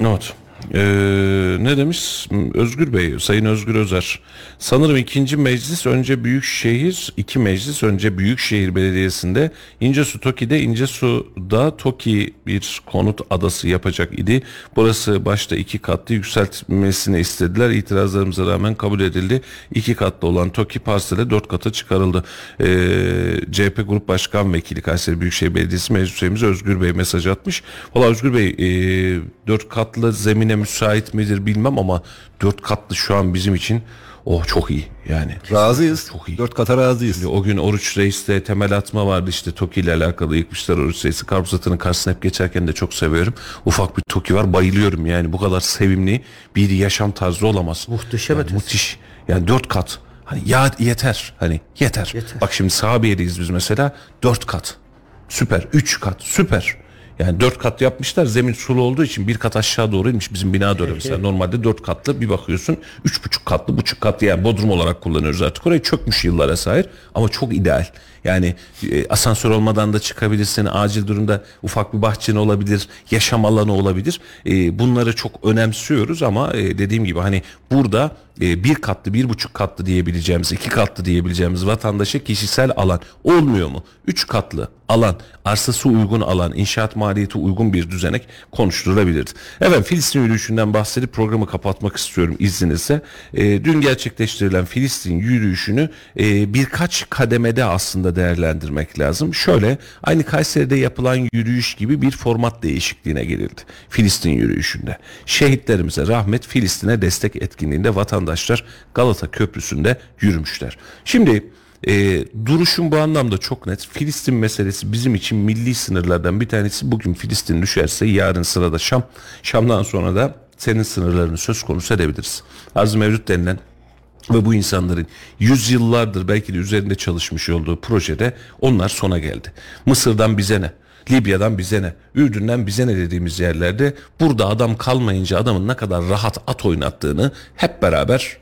Evet. Ee, ne demiş? Özgür Bey, Sayın Özgür Özer. Sanırım ikinci meclis önce Büyükşehir, iki meclis önce Büyükşehir Belediyesi'nde İncesu Toki'de İncesu'da Toki bir konut adası yapacak idi. Burası başta iki katlı yükseltmesini istediler. İtirazlarımıza rağmen kabul edildi. İki katlı olan Toki parsele dört kata çıkarıldı. Ee, CHP Grup Başkan Vekili Kayseri Büyükşehir Belediyesi Meclis Özgür Bey mesaj atmış. Valla Özgür Bey e, dört katlı zemine müsait midir bilmem ama dört katlı şu an bizim için oh çok iyi yani. Razıyız. Çok iyi. Dört kata razıyız. O gün Oruç Reis'te temel atma vardı işte TOKİ ile alakalı yıkmışlar Oruç Reis'i. Karpuz atının karşısına hep geçerken de çok seviyorum. Ufak bir TOKİ var bayılıyorum yani bu kadar sevimli bir yaşam tarzı olamaz. Muhteşem yani. Müthiş. Yani dört kat. Hani ya yeter. Hani yeter. Yeter. Bak şimdi Sahabiye'deyiz biz mesela. Dört kat. Süper. Üç kat. Süper. Yani dört kat yapmışlar. Zemin sulu olduğu için bir kat aşağı doğru inmiş bizim bina doğru mesela. Normalde dört katlı bir bakıyorsun üç buçuk katlı buçuk katlı yani bodrum olarak kullanıyoruz artık. Orayı çökmüş yıllara sahip ama çok ideal. Yani e, asansör olmadan da çıkabilirsin. Acil durumda ufak bir bahçen olabilir. Yaşam alanı olabilir. E, bunları çok önemsiyoruz ama e, dediğim gibi hani burada e, bir katlı, bir buçuk katlı diyebileceğimiz, iki katlı diyebileceğimiz vatandaşa kişisel alan olmuyor mu? Üç katlı alan, arsası uygun alan, inşaat maliyeti uygun bir düzenek konuşturulabilirdi. Evet Filistin yürüyüşünden bahsedip programı kapatmak istiyorum izninizle. E, dün gerçekleştirilen Filistin yürüyüşünü e, birkaç kademede aslında değerlendirmek lazım. Şöyle aynı Kayseri'de yapılan yürüyüş gibi bir format değişikliğine gelildi. Filistin yürüyüşünde. Şehitlerimize rahmet Filistin'e destek etkinliğinde vatandaşlar Galata Köprüsü'nde yürümüşler. Şimdi e, duruşum bu anlamda çok net. Filistin meselesi bizim için milli sınırlardan bir tanesi. Bugün Filistin düşerse yarın sırada Şam. Şam'dan sonra da senin sınırlarını söz konusu edebiliriz. Arz-ı mevcut denilen ve bu insanların yüzyıllardır belki de üzerinde çalışmış olduğu projede onlar sona geldi. Mısır'dan bize ne? Libya'dan bize ne? Ürdün'den bize ne dediğimiz yerlerde burada adam kalmayınca adamın ne kadar rahat at oynattığını hep beraber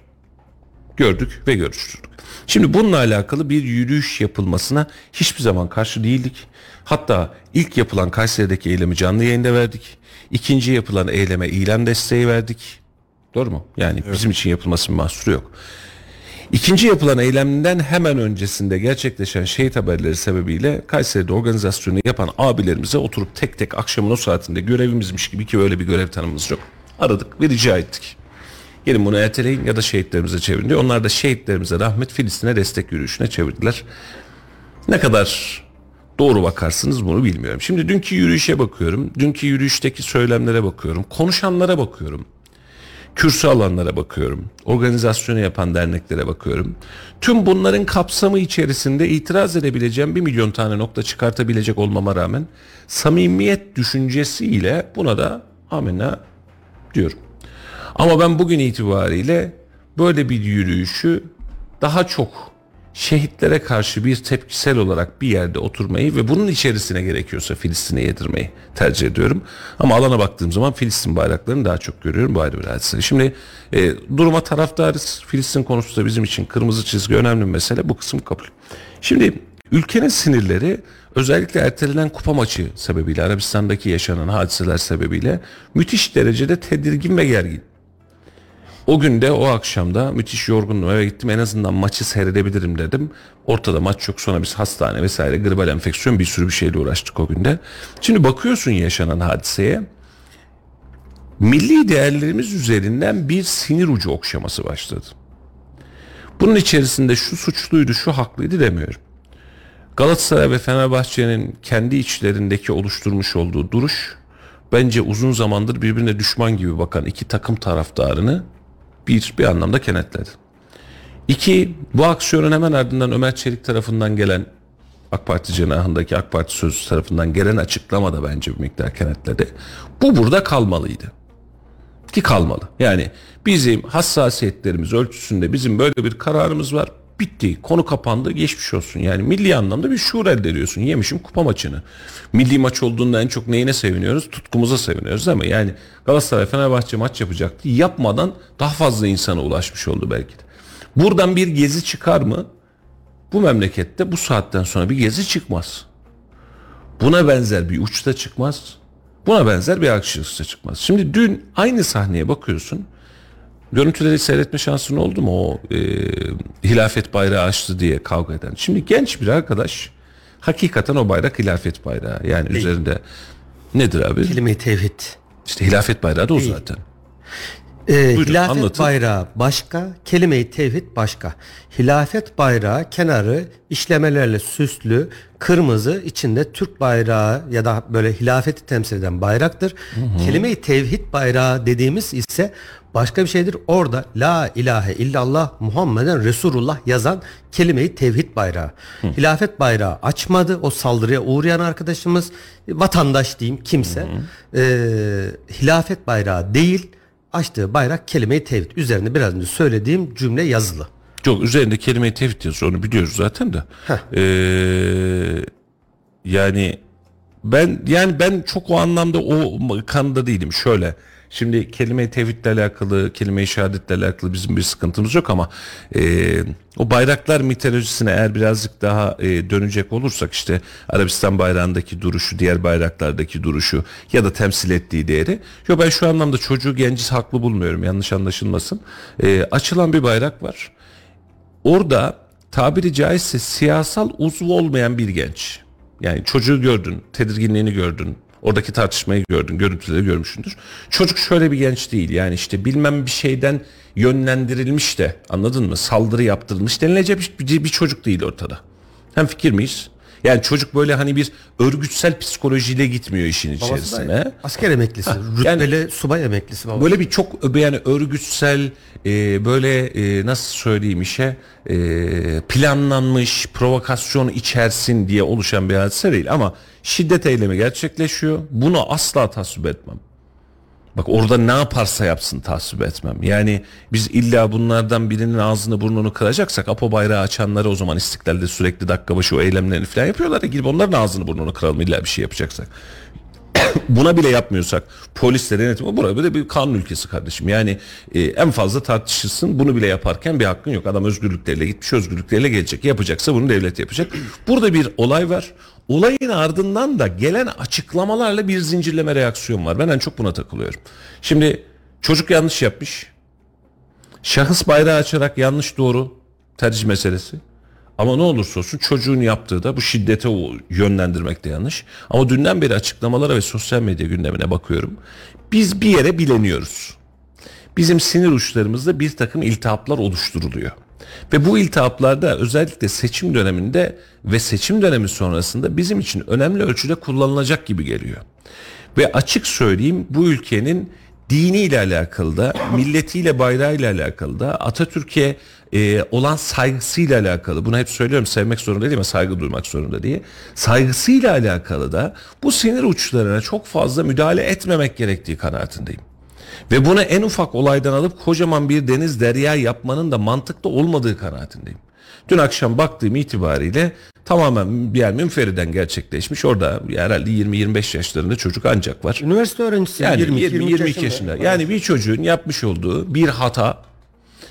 gördük ve görüştük. Şimdi bununla alakalı bir yürüyüş yapılmasına hiçbir zaman karşı değildik. Hatta ilk yapılan Kayseri'deki eylemi canlı yayında verdik. İkinci yapılan eyleme ilan desteği verdik. Doğru mu? Yani bizim için yapılmasının mahsuru yok. İkinci yapılan eylemden hemen öncesinde gerçekleşen şehit haberleri sebebiyle Kayseri'de organizasyonu yapan abilerimize oturup tek tek akşamın o saatinde görevimizmiş gibi ki öyle bir görev tanımımız yok. Aradık ve rica ettik. Gelin bunu erteleyin ya da şehitlerimize çevirin diyor. Onlar da şehitlerimize rahmet Filistin'e destek yürüyüşüne çevirdiler. Ne kadar doğru bakarsınız bunu bilmiyorum. Şimdi dünkü yürüyüşe bakıyorum. Dünkü yürüyüşteki söylemlere bakıyorum. Konuşanlara bakıyorum. Kürsü alanlara bakıyorum. Organizasyonu yapan derneklere bakıyorum. Tüm bunların kapsamı içerisinde itiraz edebileceğim bir milyon tane nokta çıkartabilecek olmama rağmen samimiyet düşüncesiyle buna da amenna diyorum. Ama ben bugün itibariyle böyle bir yürüyüşü daha çok şehitlere karşı bir tepkisel olarak bir yerde oturmayı ve bunun içerisine gerekiyorsa Filistin'e yedirmeyi tercih ediyorum. Ama alana baktığım zaman Filistin bayraklarını daha çok görüyorum bu ayrı bir hadise. Şimdi e, duruma taraftarız. Filistin konusu da bizim için kırmızı çizgi önemli mesele. Bu kısım kabul. Şimdi ülkenin sinirleri özellikle ertelenen kupa maçı sebebiyle Arabistan'daki yaşanan hadiseler sebebiyle müthiş derecede tedirgin ve gergin. O günde o akşamda müthiş yorgundum eve gittim en azından maçı seyredebilirim dedim. Ortada maç yok sonra biz hastane vesaire gribal enfeksiyon bir sürü bir şeyle uğraştık o günde. Şimdi bakıyorsun yaşanan hadiseye milli değerlerimiz üzerinden bir sinir ucu okşaması başladı. Bunun içerisinde şu suçluydu şu haklıydı demiyorum. Galatasaray ve Fenerbahçe'nin kendi içlerindeki oluşturmuş olduğu duruş bence uzun zamandır birbirine düşman gibi bakan iki takım taraftarını bir, bir anlamda kenetledi. İki, bu aksiyonun hemen ardından Ömer Çelik tarafından gelen AK Parti cenahındaki AK Parti sözcüsü tarafından gelen açıklama da bence bir miktar kenetledi. Bu burada kalmalıydı. Ki kalmalı. Yani bizim hassasiyetlerimiz ölçüsünde bizim böyle bir kararımız var. Bitti. Konu kapandı. Geçmiş olsun. Yani milli anlamda bir şuur elde ediyorsun. Yemişim kupa maçını. Milli maç olduğunda en çok neyine seviniyoruz? Tutkumuza seviniyoruz mi? Yani Galatasaray Fenerbahçe maç yapacaktı. Yapmadan daha fazla insana ulaşmış oldu belki de. Buradan bir gezi çıkar mı? Bu memlekette bu saatten sonra bir gezi çıkmaz. Buna benzer bir uçta çıkmaz. Buna benzer bir akışta çıkmaz. Şimdi dün aynı sahneye bakıyorsun. Görüntüleri seyretme şansın oldu mu o e, hilafet bayrağı açtı diye kavga eden. Şimdi genç bir arkadaş hakikaten o bayrak hilafet bayrağı. Yani üzerinde nedir abi? Kelime-i tevhid. İşte hilafet bayrağı da o zaten. Ee, Buyurun, hilafet anlatın. bayrağı başka, kelime-i tevhid başka. Hilafet bayrağı kenarı işlemelerle süslü, kırmızı, içinde Türk bayrağı ya da böyle hilafeti temsil eden bayraktır. Kelime-i tevhid bayrağı dediğimiz ise başka bir şeydir. Orada la ilahe illallah Muhammeden Resulullah yazan kelime-i tevhid bayrağı. Hilafet bayrağı açmadı. O saldırıya uğrayan arkadaşımız vatandaş diyeyim kimse. Ee, hilafet bayrağı değil açtığı bayrak kelime-i tevhid. Üzerinde biraz önce söylediğim cümle yazılı. Yok üzerinde kelime-i tevhid yazıyor onu biliyoruz zaten de. Ee, yani ben yani ben çok o anlamda o kanıda değilim. Şöyle şimdi kelime-i tevhidle alakalı, kelime-i şehadetle alakalı bizim bir sıkıntımız yok ama e, o bayraklar mitolojisine eğer birazcık daha e, dönecek olursak işte Arabistan bayrağındaki duruşu, diğer bayraklardaki duruşu ya da temsil ettiği değeri. Yok ben şu anlamda çocuğu genciz haklı bulmuyorum yanlış anlaşılmasın. E, açılan bir bayrak var. Orada tabiri caizse siyasal uzvu olmayan bir genç. Yani çocuğu gördün, tedirginliğini gördün, oradaki tartışmayı gördün, görüntüleri görmüşsündür. Çocuk şöyle bir genç değil. Yani işte bilmem bir şeyden yönlendirilmiş de anladın mı? Saldırı yaptırılmış denilecek bir, bir çocuk değil ortada. Hem fikir miyiz? Yani çocuk böyle hani bir örgütsel psikolojiyle gitmiyor işin içerisine. Asker emeklisi, rütbeli subay emeklisi babası. Böyle bir çok yani örgütsel e, böyle e, nasıl söyleyeyim işe e, planlanmış provokasyon içersin diye oluşan bir hadise değil ama şiddet eylemi gerçekleşiyor. Bunu asla tasvip etmem. Bak orada ne yaparsa yapsın tasvip etmem. Yani biz illa bunlardan birinin ağzını burnunu kıracaksak Apo bayrağı açanları o zaman istiklalde sürekli dakika başı o eylemlerini falan yapıyorlar ya gidip onların ağzını burnunu kıralım illa bir şey yapacaksak. Buna bile yapmıyorsak polisle denetim burası böyle bir kanun ülkesi kardeşim. Yani e, en fazla tartışılsın bunu bile yaparken bir hakkın yok. Adam özgürlükleriyle gitmiş özgürlükleriyle gelecek. Yapacaksa bunu devlet yapacak. Burada bir olay var. Olayın ardından da gelen açıklamalarla bir zincirleme reaksiyon var. Ben en çok buna takılıyorum. Şimdi çocuk yanlış yapmış. Şahıs bayrağı açarak yanlış doğru tercih meselesi. Ama ne olursa olsun çocuğun yaptığı da bu şiddete yönlendirmek de yanlış. Ama dünden beri açıklamalara ve sosyal medya gündemine bakıyorum. Biz bir yere bileniyoruz. Bizim sinir uçlarımızda bir takım iltihaplar oluşturuluyor. Ve bu iltihaplarda özellikle seçim döneminde ve seçim dönemi sonrasında bizim için önemli ölçüde kullanılacak gibi geliyor. Ve açık söyleyeyim bu ülkenin diniyle alakalı da, milletiyle bayrağıyla alakalı da, Atatürk'e e, olan saygısıyla alakalı, bunu hep söylüyorum sevmek zorunda değil mi saygı duymak zorunda diye, saygısıyla alakalı da bu sinir uçlarına çok fazla müdahale etmemek gerektiği kanaatindeyim. Ve bunu en ufak olaydan alıp kocaman bir deniz derya yapmanın da mantıklı olmadığı kanaatindeyim. Dün akşam baktığım itibariyle tamamen bir yer münferiden gerçekleşmiş. Orada herhalde 20-25 yaşlarında çocuk ancak var. Üniversite öğrencisi Yani 20 20 22 yaşında. Yani bir çocuğun yapmış olduğu bir hata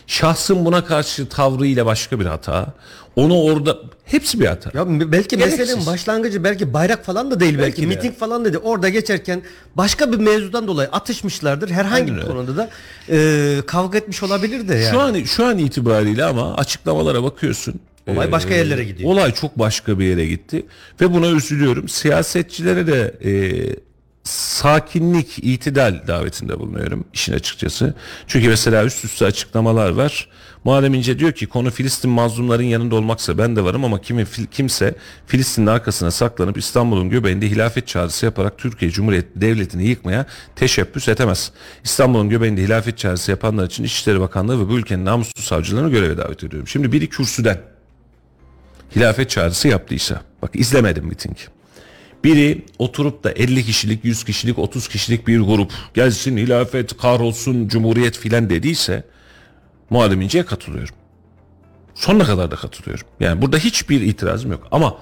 şahsın buna karşı tavrıyla başka bir hata. Onu orada hepsi bir hata. Ya belki Gereksiz. meselenin başlangıcı belki bayrak falan da değil belki, Belki de. miting falan değil. Orada geçerken başka bir mevzudan dolayı atışmışlardır. Herhangi Aynen bir konuda da e, kavga etmiş olabilir de yani. Şu an şu an itibariyle ama açıklamalara bakıyorsun. Olay başka yerlere gidiyor. Olay çok başka bir yere gitti ve buna üzülüyorum. Siyasetçilere de e, sakinlik, itidal davetinde bulunuyorum işin açıkçası. Çünkü mesela üst üste açıklamalar var. Muharrem İnce diyor ki konu Filistin mazlumların yanında olmaksa ben de varım ama kimi, kimse Filistin'in arkasına saklanıp İstanbul'un göbeğinde hilafet çağrısı yaparak Türkiye Cumhuriyeti Devleti'ni yıkmaya teşebbüs edemez. İstanbul'un göbeğinde hilafet çağrısı yapanlar için İçişleri Bakanlığı ve bu ülkenin namuslu savcılarını göreve davet ediyorum. Şimdi biri kürsüden hilafet çağrısı yaptıysa bak izlemedim miting. Biri oturup da 50 kişilik, 100 kişilik, 30 kişilik bir grup gelsin hilafet kahrolsun cumhuriyet filan dediyse Muharrem İnce'ye katılıyorum. Sonuna kadar da katılıyorum. Yani burada hiçbir itirazım yok. Ama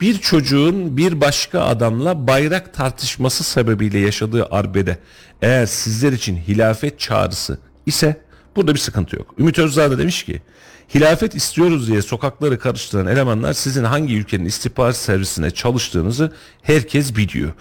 bir çocuğun bir başka adamla bayrak tartışması sebebiyle yaşadığı arbede eğer sizler için hilafet çağrısı ise burada bir sıkıntı yok. Ümit Özdağ da demiş ki hilafet istiyoruz diye sokakları karıştıran elemanlar sizin hangi ülkenin istihbarat servisine çalıştığınızı herkes biliyor.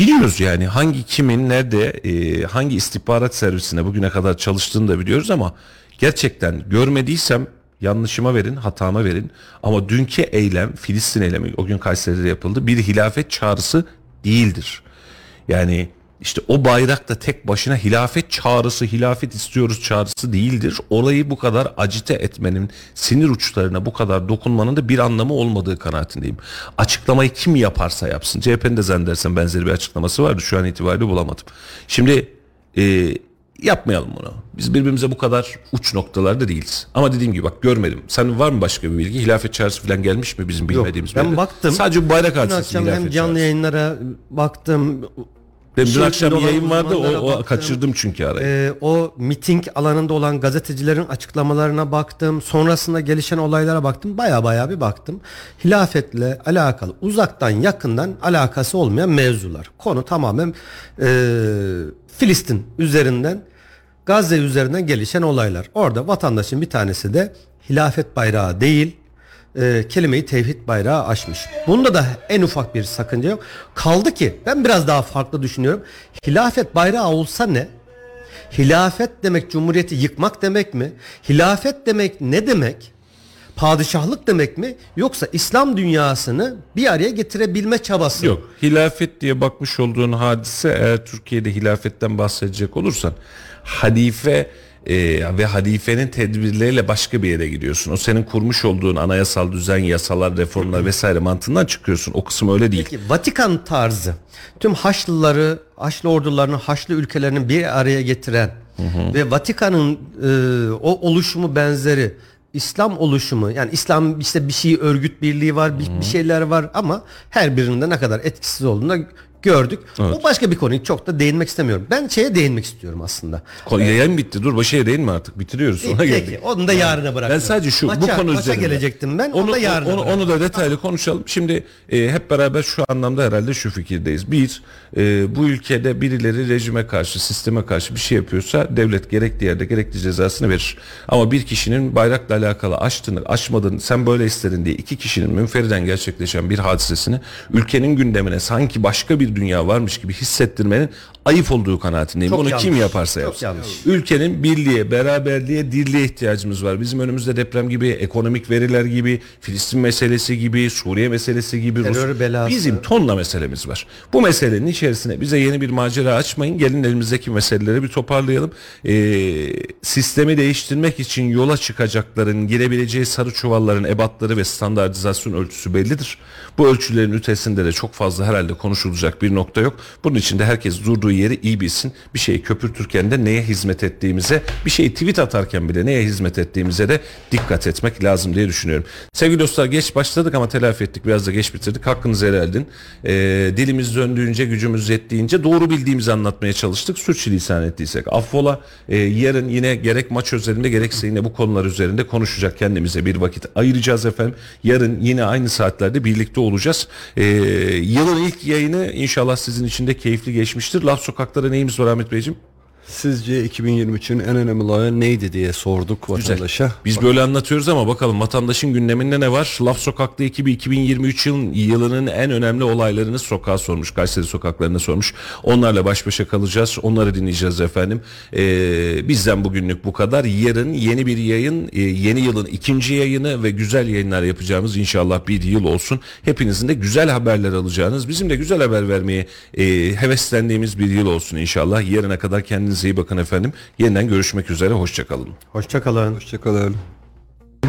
Biliyoruz yani hangi kimin nerede e, hangi istihbarat servisine bugüne kadar çalıştığını da biliyoruz ama gerçekten görmediysem yanlışıma verin hatama verin ama dünkü eylem Filistin eylemi o gün Kayseri'de yapıldı bir hilafet çağrısı değildir. Yani işte o bayrak da tek başına hilafet çağrısı, hilafet istiyoruz çağrısı değildir. Orayı bu kadar acite etmenin, sinir uçlarına bu kadar dokunmanın da bir anlamı olmadığı kanaatindeyim. Açıklamayı kim yaparsa yapsın. CHP'nin de zannedersem benzeri bir açıklaması vardı. Şu an itibariyle bulamadım. Şimdi e, yapmayalım bunu. Biz birbirimize bu kadar uç noktalarda değiliz. Ama dediğim gibi bak görmedim. Sen var mı başka bir bilgi? Hilafet çağrısı falan gelmiş mi bizim bilmediğimiz ben bir yere? baktım. Sadece bayrak Dün hadisesi akşam hilafet hem canlı çağrısı. yayınlara baktım. Benim dün işin akşam olan yayın vardı o, o baktım. kaçırdım çünkü arayı. Ee, o miting alanında olan gazetecilerin açıklamalarına baktım. Sonrasında gelişen olaylara baktım. Baya baya bir baktım. Hilafetle alakalı uzaktan yakından alakası olmayan mevzular. Konu tamamen e, Filistin üzerinden Gazze üzerinden gelişen olaylar. Orada vatandaşın bir tanesi de hilafet bayrağı değil e, kelimeyi tevhid bayrağı aşmış. Bunda da en ufak bir sakınca yok. Kaldı ki ben biraz daha farklı düşünüyorum. Hilafet bayrağı olsa ne? Hilafet demek cumhuriyeti yıkmak demek mi? Hilafet demek ne demek? Padişahlık demek mi? Yoksa İslam dünyasını bir araya getirebilme çabası. Yok hilafet diye bakmış olduğun hadise eğer Türkiye'de hilafetten bahsedecek olursan halife e, ve halifenin tedbirleriyle başka bir yere gidiyorsun. O senin kurmuş olduğun anayasal düzen, yasalar, reformlar vesaire mantığından çıkıyorsun. O kısım öyle değil. Peki Vatikan tarzı tüm Haçlıları, Haçlı ordularını, Haçlı ülkelerinin bir araya getiren ve Vatikan'ın e, o oluşumu benzeri İslam oluşumu yani İslam işte bir şey örgüt birliği var bir, bir şeyler var ama her birinde ne kadar etkisiz olduğunu gördük. O başka bir konu. Çok da değinmek istemiyorum. Ben şeye değinmek istiyorum aslında. Ko- Yayın bitti. Dur başa değil mi artık? Bitiriyoruz. Ona Peki, geldik. onu da yarına bırakıyorum. Ben sadece şu Maça- bu konu maça üzerinde. gelecektim ben. Onu, Onu, da yarına onu, onu da detaylı konuşalım. Şimdi e, hep beraber şu anlamda herhalde şu fikirdeyiz. Bir, e, bu ülkede birileri rejime karşı, sisteme karşı bir şey yapıyorsa devlet gerekli yerde gerekli cezasını verir. Ama bir kişinin bayrakla alakalı açtığını, açmadığını, sen böyle istedin diye iki kişinin münferiden gerçekleşen bir hadisesini ülkenin gündemine sanki başka bir bir dünya varmış gibi hissettirmenin ayıp olduğu kanaatindeyim. Çok Bunu yanlış. kim yaparsa Çok yapsın. yanlış. Ülkenin birliğe, beraberliğe, dirliğe ihtiyacımız var. Bizim önümüzde deprem gibi, ekonomik veriler gibi, Filistin meselesi gibi, Suriye meselesi gibi, Rus- Terör belası. bizim tonla meselemiz var. Bu meselenin içerisine bize yeni bir macera açmayın. Gelin elimizdeki meseleleri bir toparlayalım. Ee, sistemi değiştirmek için yola çıkacakların girebileceği sarı çuvalların ebatları ve standartizasyon ölçüsü bellidir. Bu ölçülerin ötesinde de çok fazla herhalde konuşulacak bir nokta yok. Bunun için de herkes durduğu yeri iyi bilsin. Bir şeyi köpürtürken de neye hizmet ettiğimize, bir şeyi tweet atarken bile neye hizmet ettiğimize de dikkat etmek lazım diye düşünüyorum. Sevgili dostlar geç başladık ama telafi ettik. Biraz da geç bitirdik. Hakkınızı helal edin. Ee, dilimiz döndüğünce, gücümüz yettiğince doğru bildiğimizi anlatmaya çalıştık. Sürçülisan ettiysek affola. Ee, yarın yine gerek maç üzerinde gerekse yine bu konular üzerinde konuşacak kendimize bir vakit ayıracağız efendim. Yarın yine aynı saatlerde birlikte olacağız. Ee, yılın ilk yayını inşallah sizin için de keyifli geçmiştir. Laf sokaklara neyimiz var Ahmet Beyciğim? Sizce 2023'ün en önemli olayı neydi diye sorduk vatandaşa. Biz böyle anlatıyoruz ama bakalım vatandaşın gündeminde ne var? Laf Sokak'ta ekibi 2023 yılın, yılının en önemli olaylarını sokağa sormuş. Kayseri sokaklarına sormuş. Onlarla baş başa kalacağız. Onları dinleyeceğiz efendim. Ee, bizden bugünlük bu kadar. Yarın yeni bir yayın, e, yeni yılın ikinci yayını ve güzel yayınlar yapacağımız inşallah bir yıl olsun. Hepinizin de güzel haberler alacağınız, bizim de güzel haber vermeye e, heveslendiğimiz bir yıl olsun inşallah. Yarına kadar kendinize iyi bakın efendim. Yeniden görüşmek üzere. Hoşçakalın. Hoşçakalın. Hoşçakalın.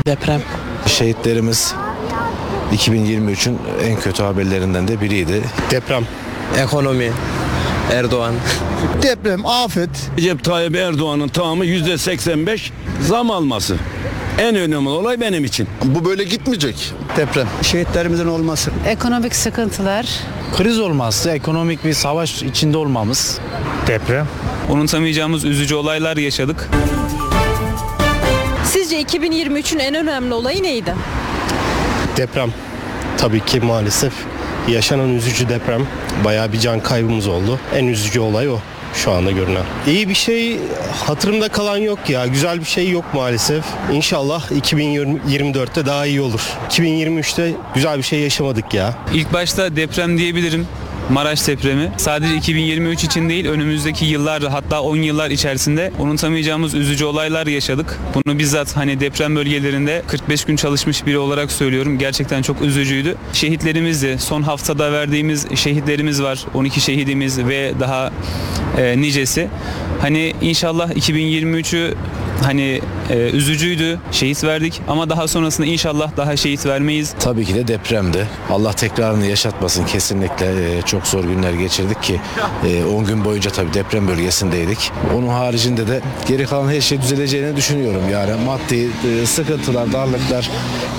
Deprem. Şehitlerimiz 2023'ün en kötü haberlerinden de biriydi. Deprem. Ekonomi, Erdoğan. Deprem, afet. Recep Tayyip Erdoğan'ın tamamı yüzde 85 zam alması. En önemli olay benim için. Bu böyle gitmeyecek. Deprem. şehitlerimizin olması. Ekonomik sıkıntılar. kriz olması, ekonomik bir savaş içinde olmamız. Deprem. Unutamayacağımız üzücü olaylar yaşadık. Sizce 2023'ün en önemli olayı neydi? Deprem. Tabii ki maalesef yaşanan üzücü deprem. Bayağı bir can kaybımız oldu. En üzücü olay o şu anda görünen. İyi bir şey hatırımda kalan yok ya. Güzel bir şey yok maalesef. İnşallah 2024'te daha iyi olur. 2023'te güzel bir şey yaşamadık ya. İlk başta deprem diyebilirim. Maraş depremi. Sadece 2023 için değil önümüzdeki yıllar hatta 10 yıllar içerisinde unutamayacağımız üzücü olaylar yaşadık. Bunu bizzat hani deprem bölgelerinde 45 gün çalışmış biri olarak söylüyorum. Gerçekten çok üzücüydü. Şehitlerimizdi. Son haftada verdiğimiz şehitlerimiz var. 12 şehidimiz ve daha e, nicesi. Hani inşallah 2023'ü hani e, üzücüydü. Şehit verdik ama daha sonrasında inşallah daha şehit vermeyiz. Tabii ki de depremdi. Allah tekrarını yaşatmasın kesinlikle. Ee, çok zor günler geçirdik ki e, 10 gün boyunca tabii deprem bölgesindeydik. Onun haricinde de geri kalan her şey düzeleceğini düşünüyorum. Yani maddi e, sıkıntılar, darlıklar,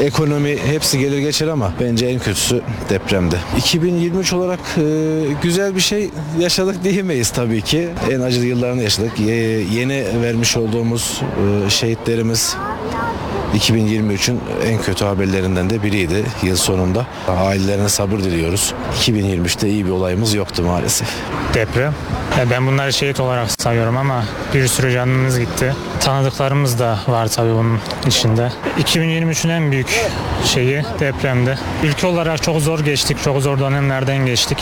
ekonomi hepsi gelir geçer ama bence en kötüsü depremdi. 2023 olarak e, güzel bir şey yaşadık diyemeyiz tabii ki. En acılı yıllarını yaşadık. Ye- yeni vermiş olduğumuz e, şehitlerimiz 2023'ün en kötü haberlerinden de biriydi yıl sonunda. Ailelerine sabır diliyoruz. 2023'te iyi bir olayımız yoktu maalesef. Deprem. Ya ben bunları şehit olarak sayıyorum ama bir sürü canımız gitti. Tanıdıklarımız da var tabii bunun içinde. 2023'ün en büyük şeyi depremdi. Ülke olarak çok zor geçtik, çok zor dönemlerden geçtik.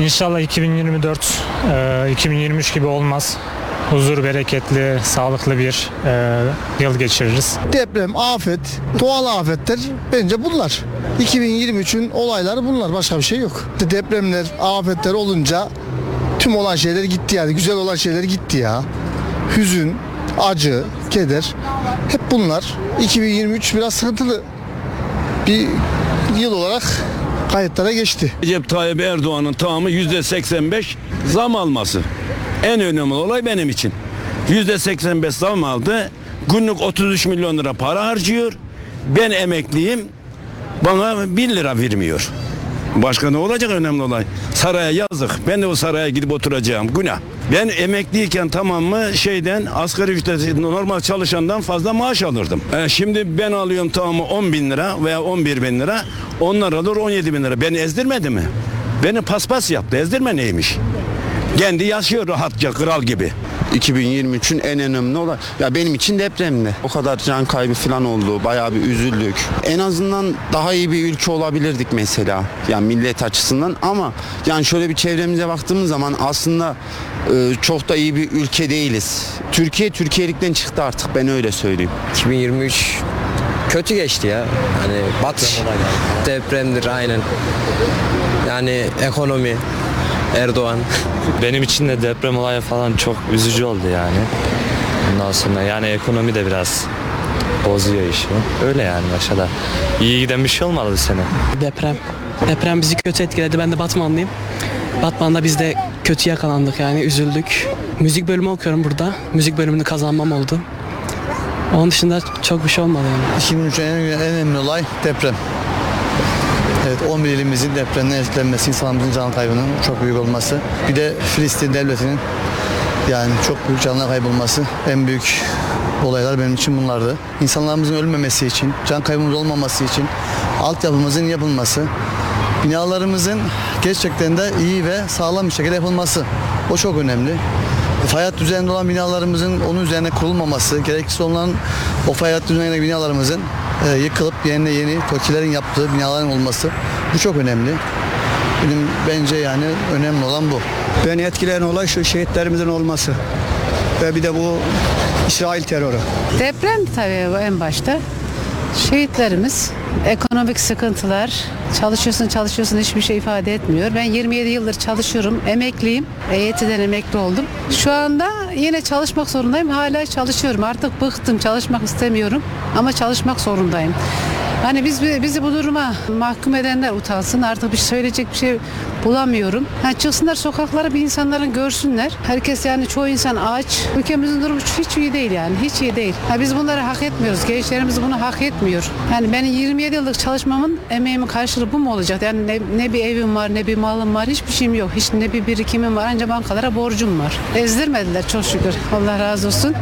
İnşallah 2024 e, 2023 gibi olmaz. Huzur, bereketli, sağlıklı bir e, yıl geçiririz. Deprem, afet, doğal afetler bence bunlar. 2023'ün olayları bunlar. Başka bir şey yok. Depremler, afetler olunca tüm olan şeyler gitti yani. Güzel olan şeyler gitti ya. Hüzün, acı, keder hep bunlar. 2023 biraz sıkıntılı bir yıl olarak kayıtlara geçti. Recep Tayyip Erdoğan'ın tamamı yüzde 85 zam alması. En önemli olay benim için. Yüzde 85 zam aldı. Günlük 33 milyon lira para harcıyor. Ben emekliyim. Bana 1 lira vermiyor. Başka ne olacak önemli olay? Saraya yazık. Ben de o saraya gidip oturacağım. Günah. Ben emekliyken tamam mı şeyden asgari ücret normal çalışandan fazla maaş alırdım. E, şimdi ben alıyorum tamamı 10 bin lira veya 11 bin lira. Onlar alır 17 bin lira. Beni ezdirmedi mi? Beni paspas yaptı. Ezdirme neymiş? Kendi yaşıyor rahatça kral gibi. 2023'ün en önemli olay. Ya benim için depremdi. O kadar can kaybı falan oldu. Bayağı bir üzüldük. En azından daha iyi bir ülke olabilirdik mesela. Yani millet açısından ama yani şöyle bir çevremize baktığımız zaman aslında e, çok da iyi bir ülke değiliz. Türkiye Türkiye'likten çıktı artık ben öyle söyleyeyim. 2023 kötü geçti ya. Hani batış, depremdir aynen. Yani ekonomi, Erdoğan. Benim için de deprem olayı falan çok üzücü oldu yani. Ondan sonra yani ekonomi de biraz bozuyor işi. Öyle yani aşağıda. İyi giden bir şey olmadı bu sene. Deprem. Deprem bizi kötü etkiledi. Ben de Batmanlıyım. Batman'da biz de kötü yakalandık yani üzüldük. Müzik bölümü okuyorum burada. Müzik bölümünü kazanmam oldu. Onun dışında çok bir şey olmadı yani. 2023'ün en, en önemli olay deprem. Evet 11 ilimizin depremden etkilenmesi, insanımızın can kaybının çok büyük olması. Bir de Filistin devletinin yani çok büyük canlar kaybolması en büyük olaylar benim için bunlardı. İnsanlarımızın ölmemesi için, can kaybımız olmaması için altyapımızın yapılması, binalarımızın gerçekten de iyi ve sağlam bir şekilde yapılması. O çok önemli. Fay hattı üzerinde olan binalarımızın onun üzerine kurulmaması, gereksiz olan o fay hattı üzerindeki binalarımızın e, yıkılıp yerine yeni TOKİ'lerin yaptığı binaların olması bu çok önemli. Benim bence yani önemli olan bu. Beni etkileyen olay şu şehitlerimizin olması ve bir de bu İsrail terörü. Deprem tabii bu en başta. Şehitlerimiz, ekonomik sıkıntılar, çalışıyorsun çalışıyorsun hiçbir şey ifade etmiyor. Ben 27 yıldır çalışıyorum, emekliyim, EYT'den emekli oldum. Şu anda yine çalışmak zorundayım, hala çalışıyorum. Artık bıktım, çalışmak istemiyorum ama çalışmak zorundayım. Hani biz bizi bu duruma mahkum edenler utansın. Artık bir söyleyecek bir şey bulamıyorum. Ha, çıksınlar sokaklara bir insanların görsünler. Herkes yani çoğu insan aç. Ülkemizin durumu hiç iyi değil yani. Hiç iyi değil. Ha, biz bunları hak etmiyoruz. Gençlerimiz bunu hak etmiyor. Yani benim 27 yıllık çalışmamın emeğimin karşılığı bu mu olacak? Yani ne, ne bir evim var, ne bir malım var, hiçbir şeyim yok. Hiç ne bir birikimim var. Ancak bankalara borcum var. Ezdirmediler çok şükür. Allah razı olsun.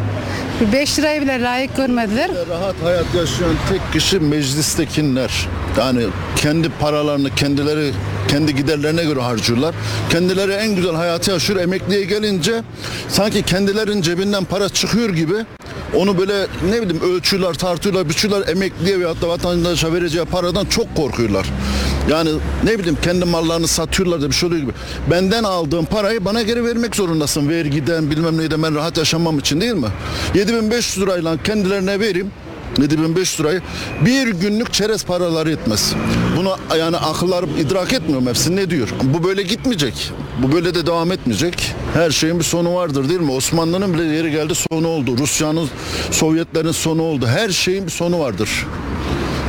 Bir 5 lirayı bile layık görmediler. Rahat hayat yaşayan tek kişi meclistekiler. Yani kendi paralarını kendileri kendi giderlerine göre harcıyorlar. Kendileri en güzel hayatı yaşıyor. Emekliye gelince sanki kendilerinin cebinden para çıkıyor gibi onu böyle ne bileyim ölçüyorlar, tartıyorlar, biçiyorlar. Emekliye veyahut da vatandaşa vereceği paradan çok korkuyorlar. Yani ne bileyim kendi mallarını satıyorlar da bir şey oluyor gibi. Benden aldığım parayı bana geri vermek zorundasın. Vergiden bilmem neyden ben rahat yaşamam için değil mi? 7500 lirayla kendilerine vereyim. 7500 lirayı bir günlük çerez paraları etmez. Bunu yani akıllarım idrak etmiyorum hepsi ne diyor. Bu böyle gitmeyecek. Bu böyle de devam etmeyecek. Her şeyin bir sonu vardır değil mi? Osmanlı'nın bile yeri geldi sonu oldu. Rusya'nın, Sovyetlerin sonu oldu. Her şeyin bir sonu vardır.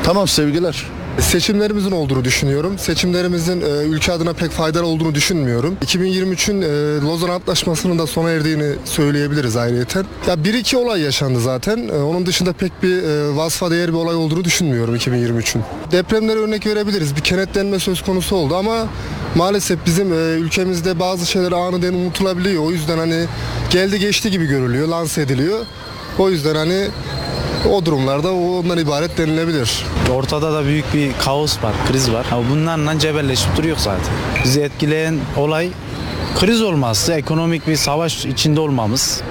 Tamam sevgiler. Seçimlerimizin olduğunu düşünüyorum. Seçimlerimizin e, ülke adına pek faydalı olduğunu düşünmüyorum. 2023'ün e, Lozan Antlaşması'nın da sona erdiğini söyleyebiliriz ayrıyeten. Ya bir iki olay yaşandı zaten. E, onun dışında pek bir e, vasfa değer bir olay olduğunu düşünmüyorum 2023'ün. Depremlere örnek verebiliriz. Bir kenetlenme söz konusu oldu ama maalesef bizim e, ülkemizde bazı şeyler aniden unutulabiliyor. O yüzden hani geldi geçti gibi görülüyor, lanse ediliyor. O yüzden hani o durumlarda ondan ibaret denilebilir. Ortada da büyük bir kaos var, kriz var. Ama bunlarla cebelleşip duruyor zaten. Bizi etkileyen olay kriz olması, ekonomik bir savaş içinde olmamız.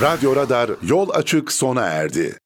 Radyo Radar yol açık sona erdi.